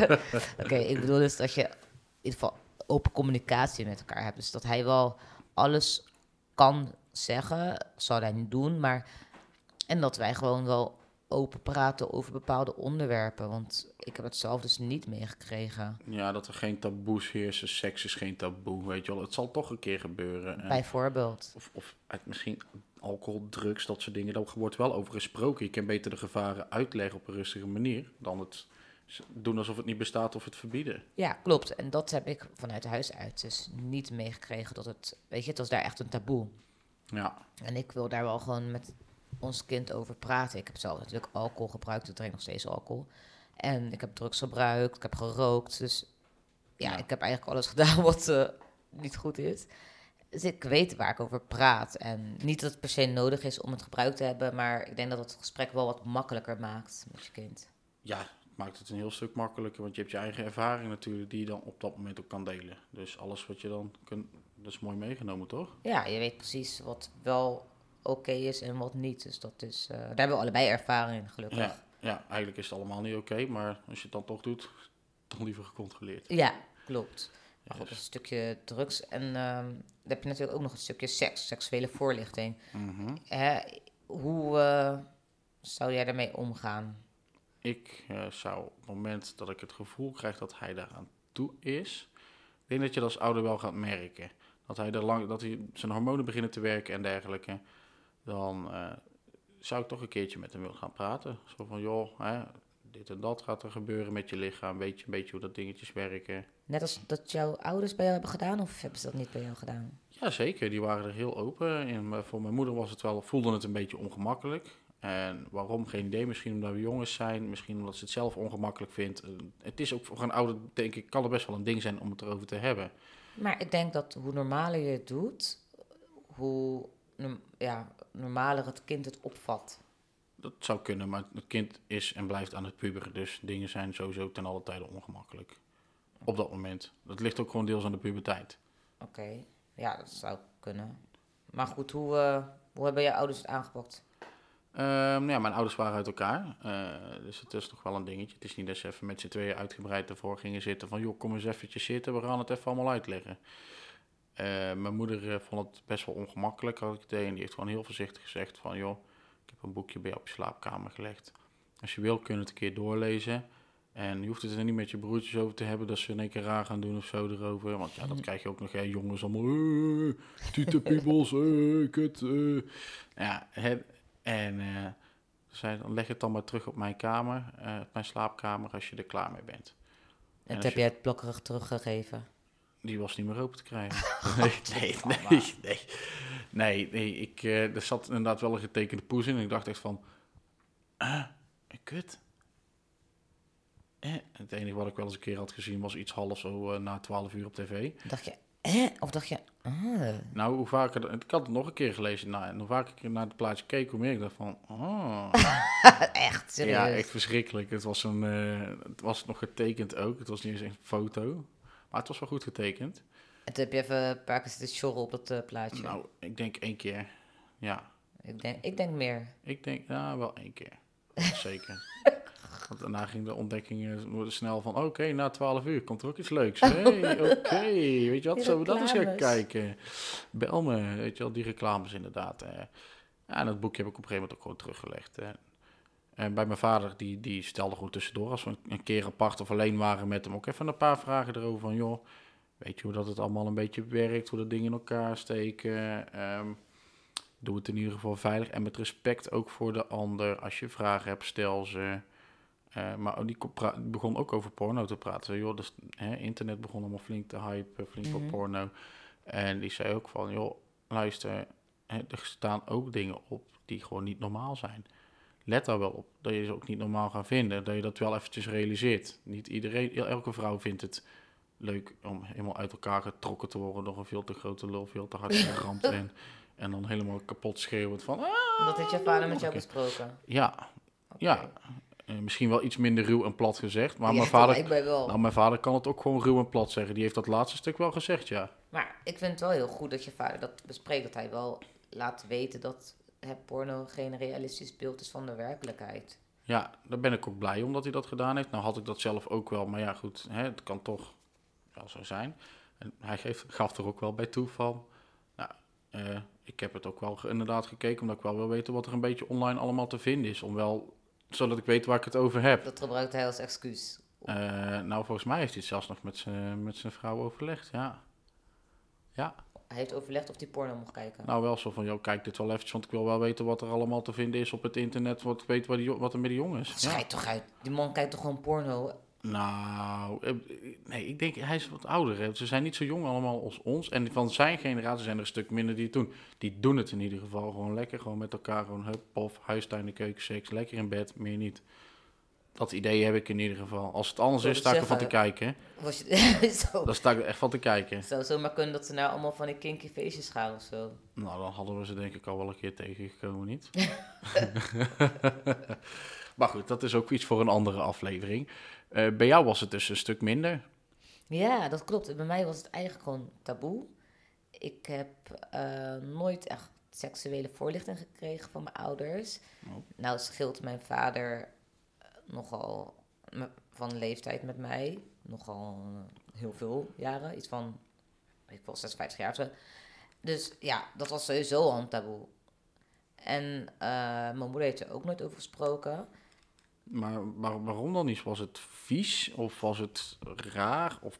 Speaker 3: Oké, ik bedoel dus dat je ieder geval open communicatie met elkaar hebt. Dus dat hij wel alles kan zeggen, zal hij niet doen, maar... En dat wij gewoon wel open praten over bepaalde onderwerpen. Want ik heb het zelf dus niet meegekregen.
Speaker 2: Ja, dat er geen taboes heersen. Seks is geen taboe, weet je wel. Het zal toch een keer gebeuren. En-
Speaker 3: Bijvoorbeeld.
Speaker 2: Of, of uit misschien alcohol, drugs, dat soort dingen. Daar wordt wel over gesproken. Je kan beter de gevaren uitleggen op een rustige manier... dan het doen alsof het niet bestaat of het verbieden.
Speaker 3: Ja, klopt. En dat heb ik vanuit huis uit dus niet meegekregen. Dat het, weet je, het was daar echt een taboe.
Speaker 2: Ja,
Speaker 3: En ik wil daar wel gewoon met ons kind over praten. Ik heb zelf natuurlijk alcohol gebruikt. Ik drink nog steeds alcohol. En ik heb drugs gebruikt. Ik heb gerookt. Dus ja,
Speaker 2: Ja.
Speaker 3: ik heb eigenlijk alles gedaan wat eh, niet goed is. Dus ik weet waar ik over praat. En niet dat het per se nodig is om het gebruikt te hebben. Maar ik denk dat het gesprek wel wat makkelijker maakt met je kind.
Speaker 2: ja, maakt het een heel stuk makkelijker. Want je hebt je eigen ervaring natuurlijk... die je dan op dat moment ook kan delen. Dus alles wat je dan kunt... Dat is mooi meegenomen, toch?
Speaker 3: Ja, je weet precies wat wel oké is en wat niet. Dus dat is, eh, daar hebben we allebei ervaring in, gelukkig.
Speaker 2: Ja, ja, eigenlijk is het allemaal niet oké. maar als je het dan toch doet... dan liever gecontroleerd.
Speaker 3: Ja, klopt. Maar goed,
Speaker 2: Dus-
Speaker 3: een stukje drugs. En ehm, dan heb je natuurlijk ook nog een stukje seks, seksuele voorlichting.
Speaker 2: Mhm.
Speaker 3: Hè, hoe eh, zou jij daarmee omgaan?
Speaker 2: Ik eh, zou op het moment dat ik het gevoel krijg dat hij daaraan toe is, ik denk dat je dat als ouder wel gaat merken. dat hij, er lang, dat hij zijn hormonen beginnen te werken en dergelijke, dan eh, zou ik toch een keertje met hem willen gaan praten. Zo van, joh, hè, dit en dat gaat er gebeuren met je lichaam, weet je een beetje hoe dat dingetjes werken.
Speaker 3: Net als dat jouw ouders bij jou hebben gedaan, of hebben ze dat niet bij jou gedaan?
Speaker 2: Ja, zeker. Die waren er heel open in. Maar voor mijn moeder was het wel, voelde het een beetje ongemakkelijk. En waarom, geen idee. Misschien omdat we jongens zijn, misschien omdat ze het zelf ongemakkelijk vindt. Eh, Het is ook voor een ouder, denk ik, kan er best wel een ding zijn om het erover te hebben.
Speaker 3: Maar ik denk dat hoe normaler je het doet, hoe ja, normaler het kind het opvat.
Speaker 2: Dat zou kunnen, maar het kind is en blijft aan het puberen. Dus dingen zijn sowieso ten alle tijde ongemakkelijk. Op dat moment. Dat ligt ook gewoon deels aan de puberteit.
Speaker 3: Oké, ja, dat zou kunnen. Maar goed, hoe, eh, hoe hebben je ouders het aangepakt?
Speaker 2: Ehm, ja, mijn ouders waren uit elkaar. eh, dus het is toch wel een dingetje. Het is niet dat ze even met z'n tweeën uitgebreid ervoor gingen zitten. Van, joh, kom eens eventjes zitten. We gaan het even allemaal uitleggen. Eh, mijn moeder eh, vond het best wel ongemakkelijk als ik het deed. En die heeft gewoon heel voorzichtig gezegd van... joh, ik heb een boekje bij jou op je slaapkamer gelegd. Als je wil, kun je het een keer doorlezen. En je hoeft het er niet met je broertjes over te hebben... dat ze in één keer raar gaan doen of zo erover. Want ja, dat krijg je ook nog. Hè, jongens allemaal... Uh. Ja, en eh, ze zei, dan leg het dan maar terug op mijn kamer, eh, op mijn slaapkamer, als je er klaar mee bent.
Speaker 3: En heb
Speaker 2: je-
Speaker 3: jij het blokkerig teruggegeven?
Speaker 2: Die was niet meer open te krijgen. nee, nee, nee, nee. Nee, nee ik, eh, er zat inderdaad wel een getekende poes in. En ik dacht echt van, ah, kut. Eh, het enige wat ik wel eens een keer had gezien was iets half zo na 12 uur op tv.
Speaker 3: Dacht je, Of dacht je, ah.
Speaker 2: Nou, hoe vaker, ik had het nog een keer gelezen, nou, en hoe vaker ik naar het plaatje keek, hoe meer ik dacht van, oh.
Speaker 3: Echt, serieus?
Speaker 2: Ja, echt verschrikkelijk. Het was, een, eh, het was nog getekend ook. Het was niet eens een foto. Maar het was wel goed getekend.
Speaker 3: En toen heb je even een paar keer zitten op dat eh, plaatje.
Speaker 2: Nou, ik denk één keer. Ja,
Speaker 3: ik, denk, ik denk meer.
Speaker 2: ik denk, nou, wel één keer. Zeker. Want daarna ging de ontdekking eh, snel van, oké, na 12 uur komt er ook iets leuks. Hey, oké, weet je wat, zullen we dat eens gaan kijken? Bel me, weet je wel, die reclames inderdaad. Ja, en dat boekje heb ik op een gegeven moment ook gewoon teruggelegd. En bij mijn vader, die, die stelde gewoon tussendoor, als we een, keer apart of alleen waren met hem, ook even een paar vragen erover van, joh, weet je hoe dat het allemaal een beetje werkt, hoe de dingen in elkaar steken. ehm, doe het in ieder geval veilig en met respect ook voor de ander. Als je vragen hebt, stel ze. Eh, maar die begon ook over porno te praten. Joh, dus, hè, internet begon allemaal flink te hypen, flink
Speaker 3: Mhm.
Speaker 2: op porno. En die zei ook van, joh, luister, hè, er staan ook dingen op die gewoon niet normaal zijn. Let daar wel op, dat je ze ook niet normaal gaat vinden. Dat je dat wel eventjes realiseert. Niet iedereen, elke vrouw vindt het leuk om helemaal uit elkaar getrokken te worden door een veel te grote lul, veel te hard geramd en, en dan helemaal kapot schreeuwend van, ah,
Speaker 3: Dat heeft je vader met jou besproken.
Speaker 2: ja, ja. Eh, misschien wel iets minder ruw en plat gezegd, maar
Speaker 3: Ja,
Speaker 2: mijn vader,
Speaker 3: wel.
Speaker 2: nou, mijn vader kan het ook gewoon ruw en plat zeggen. Die heeft dat laatste stuk wel gezegd, ja.
Speaker 3: Maar ik vind het wel heel goed dat je vader dat bespreekt. Dat hij wel laat weten dat het porno geen realistisch beeld is van de werkelijkheid.
Speaker 2: Ja, daar ben ik ook blij om dat hij dat gedaan heeft. Nou had ik dat zelf ook wel, maar ja goed, hè, het kan toch wel zo zijn. En hij geeft, gaf er ook wel bij toe van, nou, eh, ik heb het ook wel inderdaad gekeken, omdat ik wel wil weten wat er een beetje online allemaal te vinden is. Om wel, zodat ik weet waar ik het over heb.
Speaker 3: Dat gebruikt hij als excuus.
Speaker 2: Eh, nou, volgens mij heeft hij het zelfs nog met zijn met zijn vrouw overlegd, ja. Ja,
Speaker 3: Hij heeft overlegd of hij porno mocht kijken.
Speaker 2: nou wel zo van, joh, kijk dit wel eventjes, want ik wil wel weten wat er allemaal te vinden is op het internet, wat ik weet wat, die, wat er met die jongens. Ja.
Speaker 3: Schijt toch uit. Die man kijkt toch gewoon porno.
Speaker 2: Nou, eh, nee, ik denk, hij is wat ouder. Hè. Ze zijn niet zo jong allemaal als ons. En van zijn generatie zijn er een stuk minder die het doen. Die doen het in ieder geval gewoon lekker. Gewoon met elkaar, gewoon hup, pof, huistuin, de keuken, seks. Lekker in bed, meer niet. Dat idee heb ik in ieder geval. Als het anders is, sta ik ervan te kijken.
Speaker 3: Was je, zo.
Speaker 2: Dan sta ik er echt van te kijken.
Speaker 3: Het zou zomaar kunnen dat ze nou allemaal van die kinky feestjes gaan of zo.
Speaker 2: Nou, dan hadden we ze denk ik al wel een keer tegengekomen, niet? maar goed, dat is ook iets voor een andere aflevering. Eh, bij jou was het dus een stuk minder.
Speaker 3: Ja, dat klopt. Bij mij was het eigenlijk gewoon taboe. Ik heb eh, nooit echt seksuele voorlichting gekregen van mijn ouders.
Speaker 2: Oh.
Speaker 3: Nou scheelt mijn vader eh, nogal van leeftijd met mij. Nogal heel veel jaren. Iets van, ik wil 56 jaar. zo. Dus ja, dat was sowieso al een taboe. En mijn moeder heeft er ook nooit over gesproken.
Speaker 2: Maar waar- waarom dan niet? Was het vies of was het raar? Of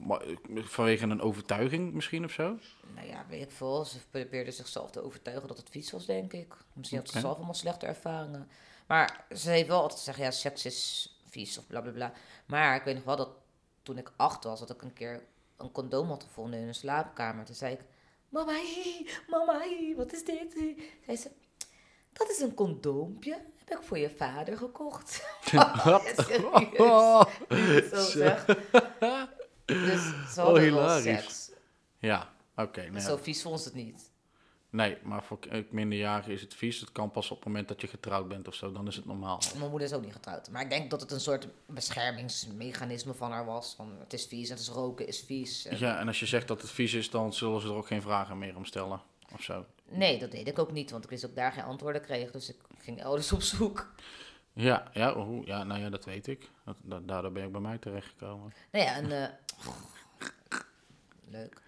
Speaker 2: vanwege een overtuiging misschien of zo?
Speaker 3: Nou ja, weet ik veel. Ze probeerde zichzelf te overtuigen dat het vies was, denk ik. Misschien had ze
Speaker 2: Oké.
Speaker 3: zelf allemaal slechte ervaringen. Maar ze heeft wel altijd gezegd, ja, seks is vies of bla bla bla. Maar ik weet nog wel dat toen ik acht was, dat ik een keer een condoom had gevonden in een slaapkamer. Toen zei ik, mama, hi, mama, hi, wat is dit? Zei ze, dat is een condoompje. Heb ik voor je vader gekocht.
Speaker 2: Wat? Oh,
Speaker 3: Zo zeg. Dus ze
Speaker 2: Oh,
Speaker 3: wel
Speaker 2: hilarisch.
Speaker 3: seks.
Speaker 2: Ja, oké. nee,
Speaker 3: Zo vies vond ze het niet.
Speaker 2: nee, maar voor k- minderjarigen is het vies. Het kan pas op het moment dat je getrouwd bent of zo. Dan is het normaal.
Speaker 3: Mijn moeder is ook niet getrouwd. Maar ik denk dat het een soort beschermingsmechanisme van haar was. Van het is vies, het is roken, is vies. En-
Speaker 2: Ja, en als je zegt dat het vies is, dan zullen ze er ook geen vragen meer om stellen. Of zo.
Speaker 3: Nee, dat deed ik ook niet, want ik wist ook daar geen antwoorden kreeg. Dus ik ging elders op zoek.
Speaker 2: Ja, ja, hoe, ja, nou ja, dat weet ik. Dat, dat- daardoor ben ik bij mij terechtgekomen.
Speaker 3: Nou ja, en... eh, leuk.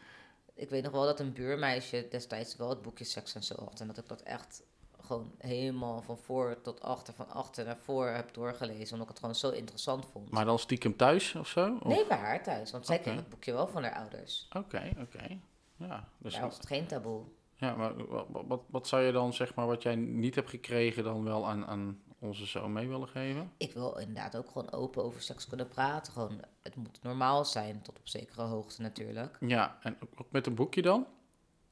Speaker 3: Ik weet nog wel dat een buurmeisje destijds wel het boekje Seks en Zo had. En dat ik dat echt gewoon helemaal van voor tot achter, van achter naar voor heb doorgelezen. Omdat ik het gewoon zo interessant vond.
Speaker 2: Maar dan stiekem thuis of zo? Of-
Speaker 3: Nee, bij haar thuis. Want zij kreeg het boekje wel van haar ouders.
Speaker 2: Oké, oké. Ja, dus,
Speaker 3: Daar was het geen taboe.
Speaker 2: Ja, maar wat, wat, wat zou je dan, zeg maar, wat jij niet hebt gekregen, dan wel aan, aan onze zoon mee willen geven?
Speaker 3: Ik wil inderdaad ook gewoon open over seks kunnen praten. Gewoon, het moet normaal zijn, tot op zekere hoogte natuurlijk.
Speaker 2: Ja, en ook- met een boekje dan?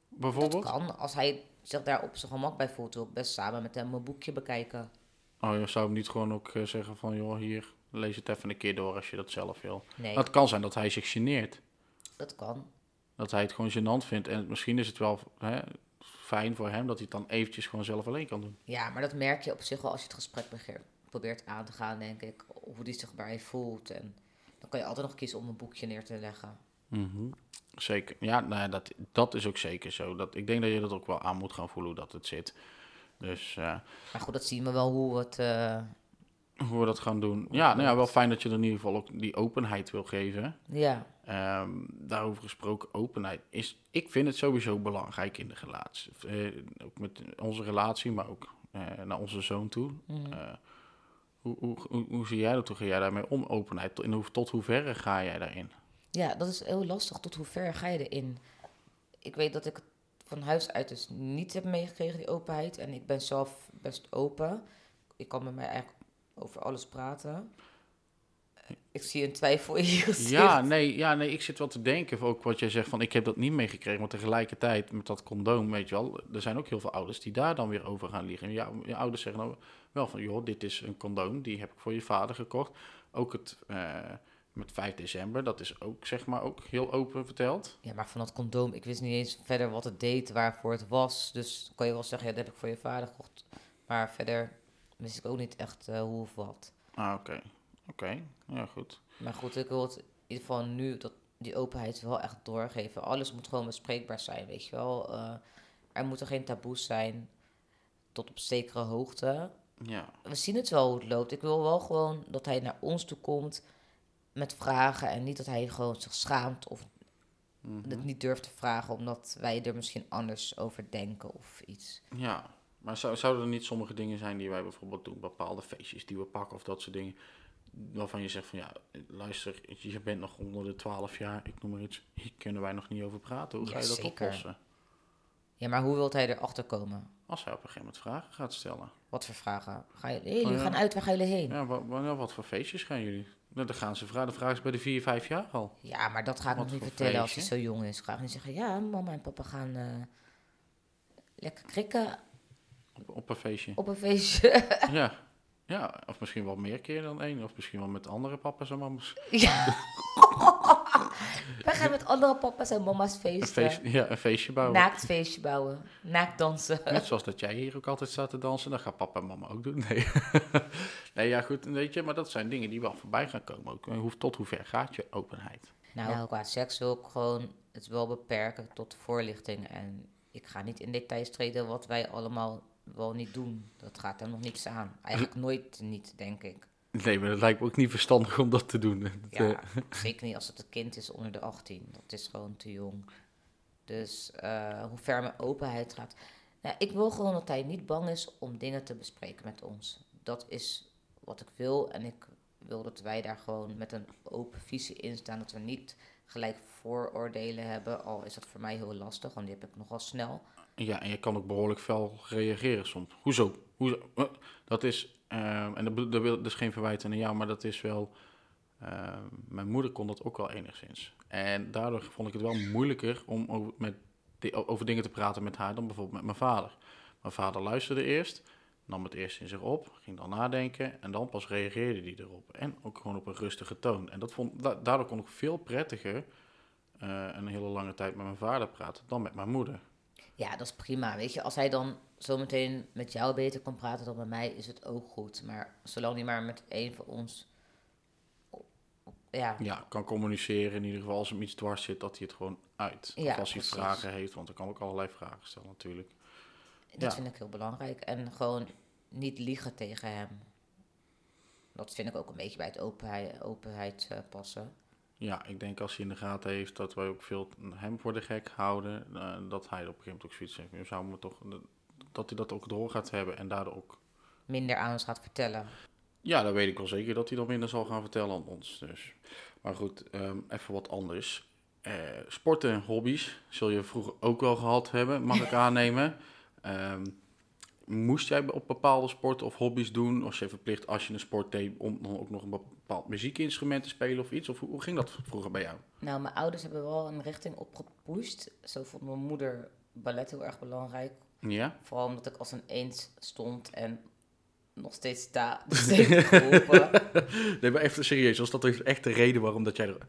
Speaker 3: Dat
Speaker 2: Bijvoorbeeld?
Speaker 3: kan. Als hij zich daar op zijn gemak bij voelt, wil ik best samen met hem een boekje bekijken.
Speaker 2: Oh, je zou hem niet gewoon ook eh, zeggen van, joh, hier, lees het even een keer door als je dat zelf wil.
Speaker 3: Nee,
Speaker 2: Het kan zijn dat hij zich geneert.
Speaker 3: dat kan.
Speaker 2: Dat hij het gewoon gênant vindt. En misschien is het wel hè, fijn voor hem dat hij het dan eventjes gewoon zelf alleen kan doen.
Speaker 3: Ja, maar dat merk je op zich wel als je het gesprek probeert aan te gaan, denk ik. Hoe die zich bij voelt. En dan kan je altijd nog kiezen om een boekje neer te leggen.
Speaker 2: Mhm. Zeker. Ja, nou ja, dat, dat is ook zeker zo. Dat, ik denk dat je dat ook wel aan moet gaan voelen hoe dat het zit. Dus eh,
Speaker 3: Maar goed, dat zien we wel hoe het... eh,
Speaker 2: hoe we dat gaan doen. Ja, nou ja, wel fijn dat je er in ieder geval ook die openheid wil geven.
Speaker 3: ja,
Speaker 2: Ehm, daarover gesproken, openheid is, ik vind het sowieso belangrijk in de relatie. Eh, ook met onze relatie, maar ook eh, naar onze zoon toe.
Speaker 3: mhm.
Speaker 2: Eh, hoe, hoe, hoe, hoe zie jij dat? Hoe ga jij daarmee om? Openheid. Tot, in hoe, tot hoeverre ga jij daarin?
Speaker 3: ja, dat is heel lastig. Tot hoe ver ga je erin? Ik weet dat ik het van huis uit dus niet heb meegekregen, die openheid. En ik ben zelf best open. Ik kan met mij eigenlijk over alles praten. Ik zie een twijfel in je gezicht.
Speaker 2: Ja nee, ja, nee, ik zit wel te denken, ook wat jij zegt van ik heb dat niet meegekregen, maar tegelijkertijd met dat condoom, weet je wel, er zijn ook heel veel ouders die daar dan weer over gaan liggen. Ja, je ouders zeggen nou wel van, joh, dit is een condoom, die heb ik voor je vader gekocht. Ook het eh, met 5 december, dat is ook zeg maar ook heel open verteld.
Speaker 3: Ja, maar van dat condoom, ik wist niet eens verder wat het deed, waarvoor het was. Dus dan kan je wel zeggen, ja, dat heb ik voor je vader gekocht. Maar verder wist ik ook niet echt eh, hoe of wat.
Speaker 2: Ah, oké. Oké, ja goed.
Speaker 3: Maar goed, ik wil het in ieder geval nu dat die openheid wel echt doorgeven. Alles moet gewoon bespreekbaar zijn, weet je wel. Eh, er moeten geen taboes zijn tot op zekere hoogte.
Speaker 2: Ja,
Speaker 3: We zien het wel hoe het loopt. Ik wil wel gewoon dat hij naar ons toe komt met vragen en niet dat hij gewoon zich schaamt of
Speaker 2: mhm.
Speaker 3: het niet durft te vragen omdat wij er misschien anders over denken of iets.
Speaker 2: ja. Maar zou, zouden er niet sommige dingen zijn die wij bijvoorbeeld doen, bepaalde feestjes die we pakken of dat soort dingen, waarvan je zegt van ja, luister, je bent nog onder de 12 jaar, ik noem maar iets, hier kunnen wij nog niet over praten. Hoe ga
Speaker 3: Ja,
Speaker 2: je dat
Speaker 3: zeker.
Speaker 2: oplossen?
Speaker 3: Ja, maar hoe wilt hij erachter komen?
Speaker 2: Als hij op een gegeven moment vragen gaat stellen.
Speaker 3: Wat voor vragen? Ga je, hey, jullie
Speaker 2: Oh, ja.
Speaker 3: gaan uit, waar gaan jullie heen?
Speaker 2: Ja, wat, wat, voor feestjes gaan jullie? Nou, dan gaan ze vragen. De vraag is bij de 4, 5 jaar al.
Speaker 3: Ja, maar dat ga ik nog niet vertellen als hij
Speaker 2: feestje?
Speaker 3: zo jong is. Ik ga niet zeggen, ja, mama en papa gaan eh, lekker krikken
Speaker 2: Op, op een feestje.
Speaker 3: op een feestje.
Speaker 2: Ja. ja, of misschien wel meer keer dan één. Of misschien wel met andere papa's en mama's.
Speaker 3: ja. Wij gaan met andere papa's en mama's
Speaker 2: Een,
Speaker 3: feesten.
Speaker 2: feest, ja, een feestje bouwen.
Speaker 3: Naakt feestje bouwen. Naakt dansen.
Speaker 2: Net zoals dat jij hier ook altijd staat te dansen, dat gaat papa en mama ook doen. Nee. nee, ja, goed, weet je, maar dat zijn dingen die wel voorbij gaan komen. Ook. Hoe, tot hoe ver gaat je openheid?
Speaker 3: Nou, qua seks wil ik gewoon het wel beperken tot voorlichting. En ik ga niet in details treden wat wij allemaal wel niet doen. Dat gaat hem nog niets aan. Eigenlijk nooit niet, denk ik.
Speaker 2: Nee, maar het lijkt me ook niet verstandig om dat te doen. Dat,
Speaker 3: Ja,
Speaker 2: eh,
Speaker 3: zeker niet als het een kind is onder de 18. Dat is gewoon te jong. Dus eh, hoe ver mijn openheid gaat. Nou, ik wil gewoon dat hij niet bang is om dingen te bespreken met ons. Dat is wat ik wil. En ik wil dat wij daar gewoon met een open visie in staan. Dat we niet gelijk vooroordelen hebben. Al is dat voor mij heel lastig, want die heb ik nogal snel.
Speaker 2: Ja, en je kan ook behoorlijk fel reageren soms. Hoezo? Hoezo? Eh, Dat is, ehm, en dat, dat geen verwijt aan jou, maar dat is wel... ehm, mijn moeder kon dat ook wel enigszins. En daardoor vond ik het wel moeilijker om over, met, over dingen te praten met haar dan bijvoorbeeld met mijn vader. Mijn vader luisterde eerst, nam het eerst in zich op, ging dan nadenken en dan pas reageerde hij erop. En ook gewoon op een rustige toon. En dat vond, da- daardoor kon ik veel prettiger eh, een hele lange tijd met mijn vader praten dan met mijn moeder.
Speaker 3: Ja, dat is prima. Weet je, als hij dan zometeen met jou beter kan praten dan met mij, is het ook goed. Maar zolang hij maar met een van ons. Ja,
Speaker 2: ja, kan communiceren. In ieder geval als hem iets dwars zit, dat hij het gewoon uit.
Speaker 3: Ja,
Speaker 2: of als hij
Speaker 3: precies.
Speaker 2: vragen heeft, want dan kan ook allerlei vragen stellen natuurlijk.
Speaker 3: dat
Speaker 2: Ja.
Speaker 3: vind ik heel belangrijk. En gewoon niet liegen tegen hem. Dat vind ik ook een beetje bij het openheid, openheid eh, passen.
Speaker 2: Ja, ik denk als hij in de gaten heeft dat wij ook veel hem voor de gek houden, eh, dat hij op een gegeven moment ook zoiets heeft. Je zou me toch, dat hij dat ook door gaat hebben en daardoor ook...
Speaker 3: Minder aan ons gaat vertellen.
Speaker 2: Ja, dat weet ik wel zeker dat hij dan minder zal gaan vertellen aan ons. Dus. Maar goed, ehm, even wat anders. Eh, sporten en hobby's zul je vroeger ook wel gehad hebben, mag ik aannemen. Ehm, moest jij op bepaalde sporten of hobby's doen, als je verplicht als je een sport deed, om dan ook nog een bepaald muziekinstrument te spelen of iets? Of hoe, hoe ging dat vroeger bij jou?
Speaker 3: Nou, mijn ouders hebben wel een richting opgepusht. Zo vond mijn moeder ballet heel erg belangrijk.
Speaker 2: Ja?
Speaker 3: Vooral omdat ik als een eens stond en nog steeds sta. Dus.
Speaker 2: Nee, maar even serieus, was dat dus echt de reden waarom dat jij, er-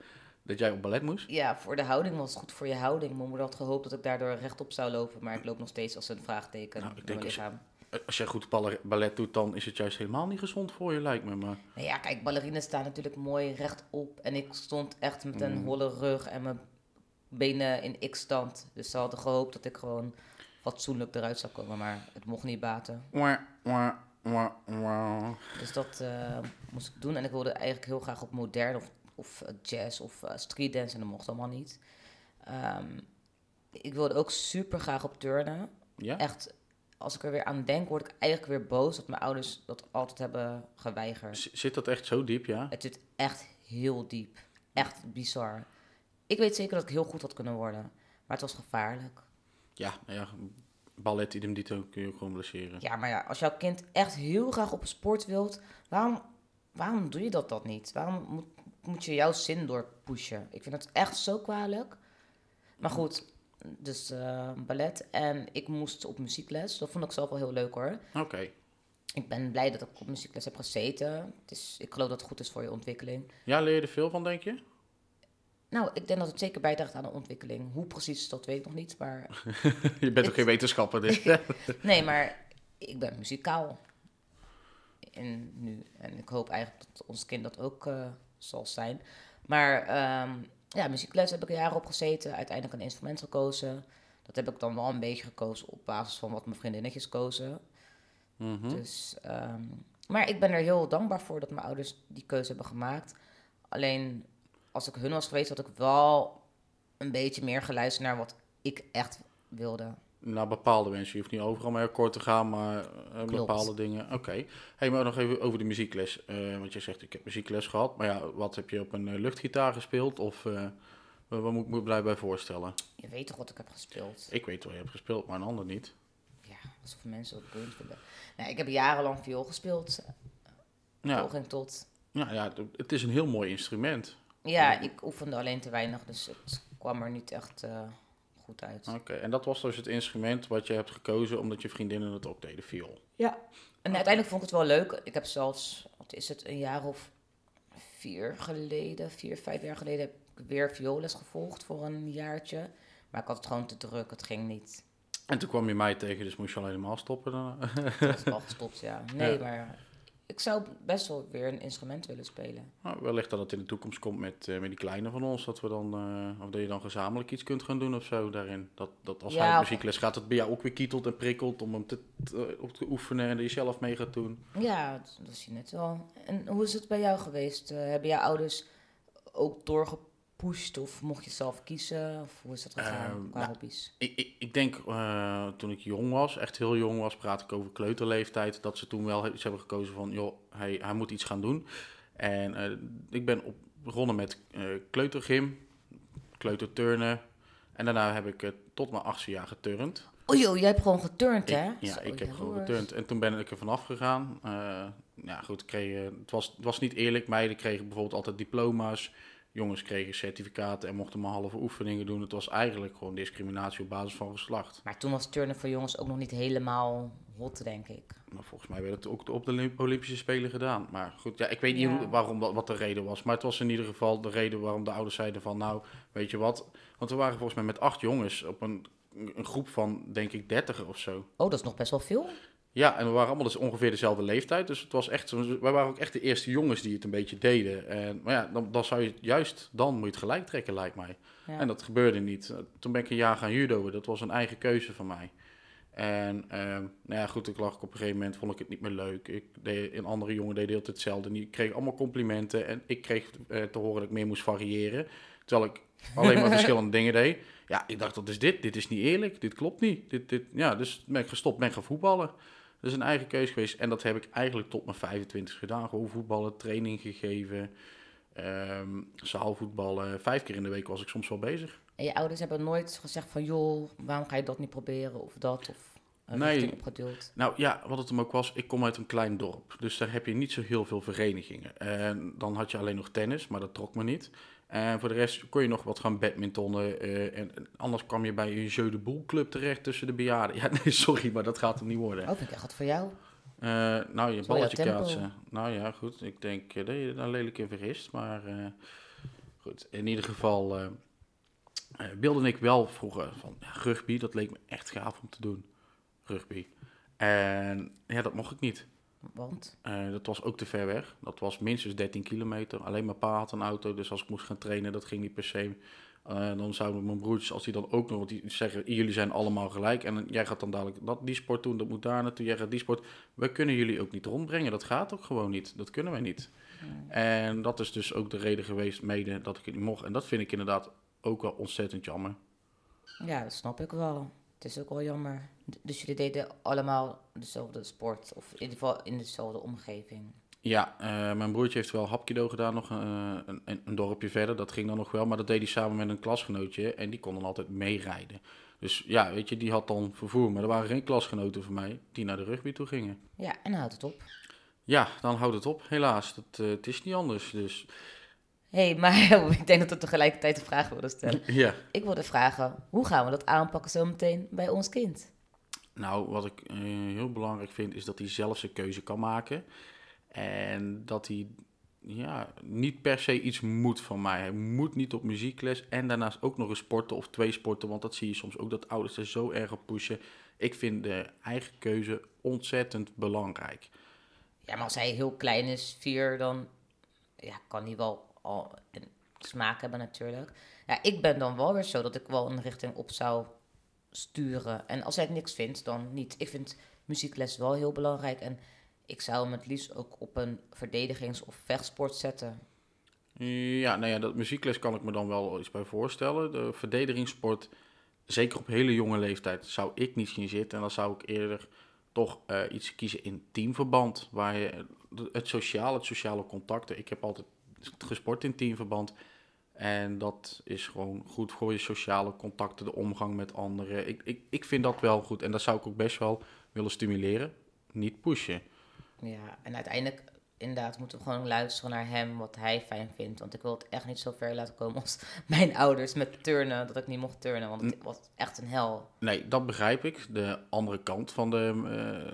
Speaker 2: dat jij op ballet moest?
Speaker 3: Ja, voor de houding was het goed voor je houding. Mijn moeder had gehoopt dat ik daardoor rechtop zou lopen, maar ik loop nog steeds als een vraagteken
Speaker 2: Nou, ik denk
Speaker 3: mijn
Speaker 2: als je-
Speaker 3: lichaam.
Speaker 2: Als jij goed ballet- doet, dan is het juist helemaal niet gezond voor je, lijkt me. Maar
Speaker 3: Nou ja, kijk, ballerines staan natuurlijk mooi rechtop. En ik stond echt met een
Speaker 2: Mm.
Speaker 3: holle rug en mijn benen in x-stand. Dus ze hadden gehoopt dat ik gewoon fatsoenlijk eruit zou komen, maar het mocht niet baten. Dus dat eh, moest ik doen. En ik wilde eigenlijk heel graag op modern of, of eh, jazz of eh, streetdance. En dat mocht allemaal niet. Ehm, ik wilde ook super graag op turnen.
Speaker 2: Ja?
Speaker 3: Echt, als ik er weer aan denk, word ik eigenlijk weer boos dat mijn ouders dat altijd hebben geweigerd.
Speaker 2: Z- Zit dat echt zo diep, ja?
Speaker 3: Het zit echt heel diep. Echt bizar. Ik weet zeker dat ik heel goed had kunnen worden. Maar het was gevaarlijk.
Speaker 2: Ja, nou ja, ballet idem dito kun je ook gewoon blesseren.
Speaker 3: Ja, maar ja, als jouw kind echt heel graag op een sport wilt, waarom, waarom doe je dat dan niet? Waarom moet, moet je jouw zin doorpushen? Ik vind het echt zo kwalijk. Maar goed, dus eh, ballet. En ik moest op muziekles. Dat vond ik zelf wel heel leuk hoor.
Speaker 2: Oké.
Speaker 3: Ik ben blij dat ik op muziekles heb gezeten. Het is, ik geloof dat het goed is voor je ontwikkeling.
Speaker 2: Ja, leer je er veel van, denk je?
Speaker 3: Nou, ik denk dat het zeker bijdraagt aan de ontwikkeling. Hoe precies, dat weet ik nog niet. Maar
Speaker 2: je bent ook geen wetenschapper, dus.
Speaker 3: nee, maar ik ben muzikaal. En nu. En ik hoop eigenlijk dat ons kind dat ook eh, zal zijn. Maar ehm, ja, muziekles heb ik een jaar op gezeten. Uiteindelijk een instrument gekozen. Dat heb ik dan wel een beetje gekozen op basis van wat mijn vriendinnetjes kozen.
Speaker 2: Mhm.
Speaker 3: Dus, ehm, maar ik ben er heel dankbaar voor dat mijn ouders die keuze hebben gemaakt. Alleen als ik hun was geweest, had ik wel een beetje meer geluisterd naar wat ik echt wilde.
Speaker 2: Naar bepaalde mensen. Je hoeft niet overal mee akkoord te gaan, maar eh, bepaalde dingen. Oké. Hey, maar nog even over de muziekles. Eh, want je zegt, ik heb muziekles gehad. Maar ja, wat heb je op een eh, luchtgitaar gespeeld? Of wat wat moet ik me blij voorstellen?
Speaker 3: Je weet toch wat ik heb gespeeld?
Speaker 2: Ik weet wel, je hebt gespeeld, maar een ander niet.
Speaker 3: Ja, alsof mensen dat boeiend vinden. Nou, ik heb jarenlang viool gespeeld.
Speaker 2: Ja,
Speaker 3: Poging tot.
Speaker 2: ja, ja, het is een heel mooi instrument.
Speaker 3: Ja, ik oefende alleen te weinig, dus het kwam er niet echt goed uit.
Speaker 2: Oké, en dat was dus het instrument wat je hebt gekozen omdat je vriendinnen het ook deden, viool.
Speaker 3: Ja. En uiteindelijk vond ik het wel leuk. Ik heb zelfs, wat is het, een jaar of vier geleden, vier, vijf jaar geleden, heb ik weer vioolles gevolgd voor een jaartje. Maar ik had het gewoon te druk, het ging niet.
Speaker 2: En toen kwam je mij tegen, dus moest je al helemaal stoppen. Dan.
Speaker 3: Het was wel gestopt, ja. Nee,
Speaker 2: Ja.
Speaker 3: maar ik zou best wel weer een instrument willen spelen.
Speaker 2: Nou, wellicht dat het in de toekomst komt met, eh, met die kleine van ons, dat we dan, eh, of dat je dan gezamenlijk iets kunt gaan doen of zo daarin. Dat, dat als
Speaker 3: Ja,
Speaker 2: hij muziekles gaat, dat bij jou ook weer kietelt en prikkelt om hem te, te- op te oefenen en dat je zelf mee gaat doen.
Speaker 3: Ja, dat, dat is je net wel. En hoe is het bij jou geweest? Eh, hebben jouw ouders ook gepusht of mocht je zelf kiezen? Of hoe is dat gegaan
Speaker 2: Ehm,
Speaker 3: qua
Speaker 2: nou,
Speaker 3: hobby's?
Speaker 2: Ik, ik, ik denk uh, toen ik jong was, echt heel jong was, praat ik over kleuterleeftijd, dat ze toen wel iets hebben gekozen van, joh, hij, hij moet iets gaan doen. En uh, ik ben op, begonnen met uh, kleutergym, kleuterturnen. En daarna heb ik tot mijn achtste jaar geturnd.
Speaker 3: Oh joh, jij hebt gewoon geturnd,
Speaker 2: ik,
Speaker 3: hè?
Speaker 2: Ja,
Speaker 3: Zo,
Speaker 2: ik heb gewoon geturnd. En toen ben ik er vanaf gegaan. Uh, ja, goed, kreeg, het, was, het was niet eerlijk. Meiden kregen bijvoorbeeld altijd diploma's. Jongens kregen certificaten en mochten maar halve oefeningen doen. Het was eigenlijk gewoon discriminatie op basis van geslacht.
Speaker 3: Maar toen was turnen voor jongens ook nog niet helemaal hot, denk ik.
Speaker 2: Maar volgens mij werd het ook op de Olympische Spelen gedaan. Maar goed, ja, ik weet niet
Speaker 3: Ja.
Speaker 2: hoe, waarom dat, wat de reden was. Maar het was in ieder geval de reden waarom de ouders zeiden van... Nou, weet je wat? Want we waren volgens mij met acht jongens op een, een groep van, denk ik, dertig of zo.
Speaker 3: Oh, dat is nog best wel veel.
Speaker 2: Ja, en we waren allemaal dus ongeveer dezelfde leeftijd. Dus het was echt, wij waren ook echt de eerste jongens die het een beetje deden. En, maar ja, dan, dan zou je juist, dan moet je het gelijk trekken, lijkt mij.
Speaker 3: Ja.
Speaker 2: En dat gebeurde niet. Eh, Toen ben ik een jaar gaan judoën. Dat was een eigen keuze van mij. En ehm, nou ja, goed, ik lag op een gegeven moment, vond ik het niet meer leuk. Ik deed, een andere jongen deed altijd hetzelfde. En die kreeg allemaal complimenten. En ik kreeg eh, te horen dat ik meer moest variëren. Terwijl ik alleen maar verschillende dingen deed. Ja, ik dacht, wat is dit? Dit is niet eerlijk. Dit klopt niet. Dit, dit, ja, dus ben ik gestopt, ben gaan voetballen. Dat is een eigen keuze geweest. En dat heb ik eigenlijk tot mijn 25 gedaan. Gewoon voetballen, training gegeven. ehm zaalvoetballen. Vijf keer in de week was ik soms wel bezig.
Speaker 3: En je ouders hebben nooit gezegd van... joh, waarom ga je dat niet proberen of dat? Of een
Speaker 2: Nee. Nou ja, wat het hem ook was, ik kom uit een klein dorp. Dus daar heb je niet zo heel veel verenigingen. En dan had je alleen nog tennis, maar dat trok me niet. En voor de rest kon je nog wat gaan badmintonnen. eh, en, en anders kwam je bij een Jeu de Boel club terecht tussen de bejaarden. Ja, nee, sorry, maar dat gaat hem niet worden.
Speaker 3: Oh, vind ik echt wat voor jou.
Speaker 2: Eh, nou, je balletje kaatsen. Nou ja, goed. Ik denk eh, dat je daar lelijk in vergist. Maar eh, goed, in ieder geval eh eh, wilde ik wel vroeger van ja, rugby. Dat leek me echt gaaf om te doen. Rugby. En ja, dat mocht ik niet.
Speaker 3: Want?
Speaker 2: Eh, dat was ook te ver weg. Dat was minstens 13 kilometer. Alleen mijn pa had een auto, dus als ik moest gaan trainen, dat ging niet per se. Eh, dan zouden mijn broertjes, als die dan ook nog, die zeggen, jullie zijn allemaal gelijk. En jij gaat dan dadelijk dat, die sport doen, dat moet daar naartoe, jij gaat die sport. We kunnen jullie ook niet rondbrengen, dat gaat ook gewoon niet. Dat kunnen wij niet. En dat is dus ook de reden geweest, mede, dat ik het niet mocht. En dat vind ik inderdaad ook wel ontzettend jammer.
Speaker 3: Ja, dat snap ik wel. Het is ook wel jammer. Dus jullie deden allemaal dezelfde sport? Of in ieder geval in dezelfde omgeving?
Speaker 2: Ja, eh, mijn broertje heeft wel hapkido gedaan, nog eh, een, een, dorpje verder. Dat ging dan nog wel, maar dat deed hij samen met een klasgenootje. En die kon dan altijd meerijden. Dus ja, weet je, die had dan vervoer. Maar er waren geen klasgenoten van mij die naar de rugby toe gingen.
Speaker 3: Ja, en dan houdt het op.
Speaker 2: Ja, dan houdt het op, helaas. Dat, eh, het is niet anders, dus
Speaker 3: hey, maar ik denk dat we tegelijkertijd de vraag wilden stellen.
Speaker 2: ja.
Speaker 3: Ik wilde vragen, hoe gaan we dat aanpakken zometeen bij ons kind?
Speaker 2: Nou, wat ik eh, heel belangrijk vind, is dat hij zelf zijn keuze kan maken. En dat hij ja, niet per se iets moet van mij. Hij moet niet op muziekles en daarnaast ook nog eens sporten of twee sporten. Want dat zie je soms ook, dat ouders er zo erg op pushen. Ik vind de eigen keuze ontzettend belangrijk.
Speaker 3: Ja, maar als hij heel klein is, vier, dan ja, kan hij wel al smaak hebben natuurlijk. Ja, ik ben dan wel weer zo dat ik wel een richting op zou sturen. En als hij het niks vindt, dan niet. Ik vind muziekles wel heel belangrijk. En ik zou hem het liefst ook op een verdedigings- of vechtsport zetten.
Speaker 2: Ja, nou ja, dat muziekles kan ik me dan wel iets bij voorstellen. De verdedigingssport, zeker op hele jonge leeftijd, zou ik niet zien zitten. En dan zou ik eerder toch eh, iets kiezen in teamverband. Waar je het sociale, het sociale contacten. Ik heb altijd gesport in teamverband. En dat is gewoon goed voor je sociale contacten, de omgang met anderen. Ik, ik, ik vind dat wel goed. En dat zou ik ook best wel willen stimuleren. Niet pushen.
Speaker 3: Ja, en uiteindelijk inderdaad moeten we gewoon luisteren naar hem, wat hij fijn vindt. Want ik wil het echt niet zo ver laten komen als mijn ouders met turnen, dat ik niet mocht turnen. Want het was echt een hel.
Speaker 2: Nee, dat begrijp ik. De andere kant van de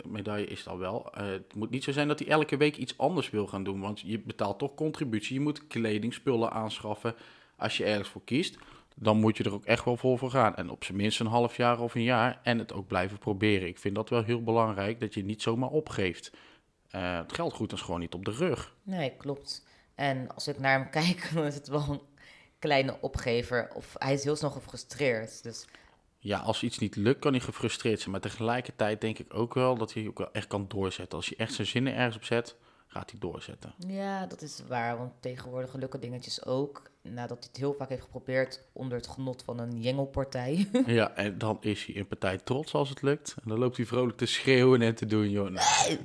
Speaker 2: eh, medaille is dan wel. eh, het moet niet zo zijn dat hij elke week iets anders wil gaan doen. Want je betaalt toch contributie. Je moet kleding, spullen aanschaffen. Als je ergens voor kiest, dan moet je er ook echt wel voor voor gaan. En op zijn minst een half jaar of een jaar. En het ook blijven proberen. Ik vind dat wel heel belangrijk, dat je niet zomaar opgeeft. Eh, het geld goed is gewoon niet op de rug.
Speaker 3: Nee, klopt. En als ik naar hem kijk, dan is het wel een kleine opgever. Of hij is heel snel gefrustreerd. Dus
Speaker 2: Ja, als iets niet lukt, kan hij gefrustreerd zijn. Maar tegelijkertijd denk ik ook wel dat hij ook wel echt kan doorzetten. Als je echt zijn zinnen ergens op zet, gaat hij doorzetten.
Speaker 3: Ja, dat is waar, want tegenwoordig lukken dingetjes ook. Nadat hij het heel vaak heeft geprobeerd onder het genot van een jengelpartij.
Speaker 2: ja, en dan is hij in partij trots als het lukt. En dan loopt hij vrolijk te schreeuwen en te doen, joh. Nou,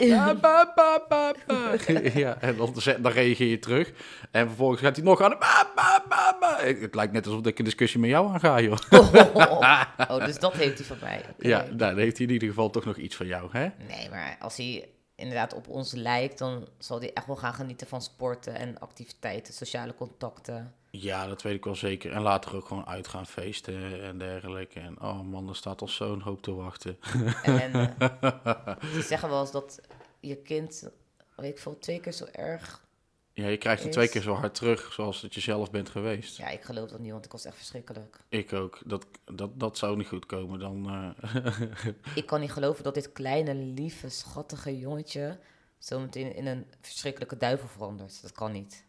Speaker 2: ja, ba, ba, ba, ba. ja, en dan, dan reageer je terug. En vervolgens gaat hij nog aan. Het lijkt net alsof ik een discussie met jou aanga, joh.
Speaker 3: oh, dus dat heeft hij van mij.
Speaker 2: Ja, nou, dan heeft hij in ieder geval toch nog iets van jou, hè?
Speaker 3: Nee, maar als hij inderdaad op ons lijkt, dan zal hij echt wel gaan genieten van sporten en activiteiten, sociale contacten.
Speaker 2: Ja, dat weet ik wel zeker. En later ook gewoon uitgaan, feesten en dergelijke. En oh man, er staat al zo'n hoop te wachten.
Speaker 3: En, ze zeggen wel eens dat je kind, weet ik veel, twee keer zo erg
Speaker 2: ja, je krijgt het twee keer zo hard terug zoals het je zelf bent geweest.
Speaker 3: Ja, ik geloof dat niet, want ik was echt verschrikkelijk.
Speaker 2: Ik ook. Dat, dat, dat zou niet goed komen dan. Uh...
Speaker 3: ik kan niet geloven dat dit kleine, lieve, schattige jongetje zo meteen in een verschrikkelijke duivel verandert. Dat kan niet.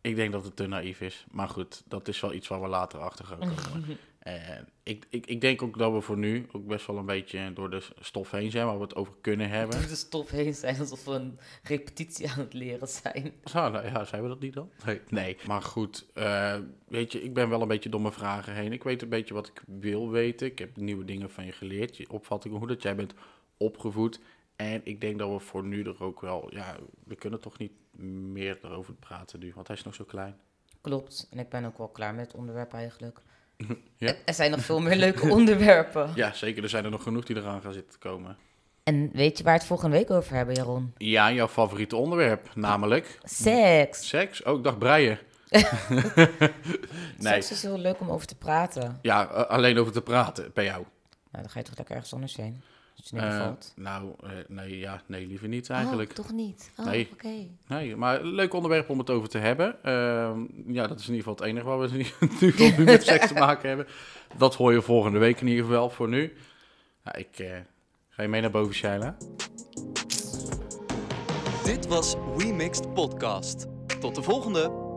Speaker 2: Ik denk dat het te naïef is. Maar goed, dat is wel iets waar we later achter gaan komen. En ik, ik, ik denk ook dat we voor nu ook best wel een beetje door de stof heen zijn waar we het over kunnen hebben.
Speaker 3: Door de stof heen zijn, alsof we een repetitie aan het leren zijn.
Speaker 2: Nou ja, zijn we dat niet dan? Nee, nee. maar goed, uh, weet je, ik ben wel een beetje door mijn vragen heen. Ik weet een beetje wat ik wil weten. Ik heb nieuwe dingen van je geleerd, je opvattingen, hoe dat jij bent opgevoed. En ik denk dat we voor nu er ook wel, ja, we kunnen toch niet meer erover praten nu, want hij is nog zo klein.
Speaker 3: Klopt, en ik ben ook wel klaar met het onderwerp eigenlijk. Ja. Er zijn nog veel meer leuke onderwerpen.
Speaker 2: Ja, zeker. Er zijn er nog genoeg die eraan gaan zitten komen.
Speaker 3: En weet je waar we het volgende week over hebben, Jaron?
Speaker 2: Ja, jouw favoriete onderwerp, namelijk...
Speaker 3: Seks.
Speaker 2: Seks? Oh, ik dacht breien.
Speaker 3: nee. Seks is heel leuk om over te praten.
Speaker 2: Ja, alleen over te praten, bij jou.
Speaker 3: Nou, dan ga je toch lekker ergens anders heen.
Speaker 2: Uh, nou, uh, nee, ja, nee, liever niet eigenlijk.
Speaker 3: Oh, toch niet? Oh,
Speaker 2: nee.
Speaker 3: oké.
Speaker 2: Nee, maar leuk onderwerp om het over te hebben. Uh, ja, dat is in ieder geval het enige waar we nu, nu met seks te maken hebben. Dat hoor je volgende week in ieder geval voor nu. Ja, ik eh, ga je mee naar boven, Shaila.
Speaker 1: Dit was We Mixed Podcast. Tot de volgende!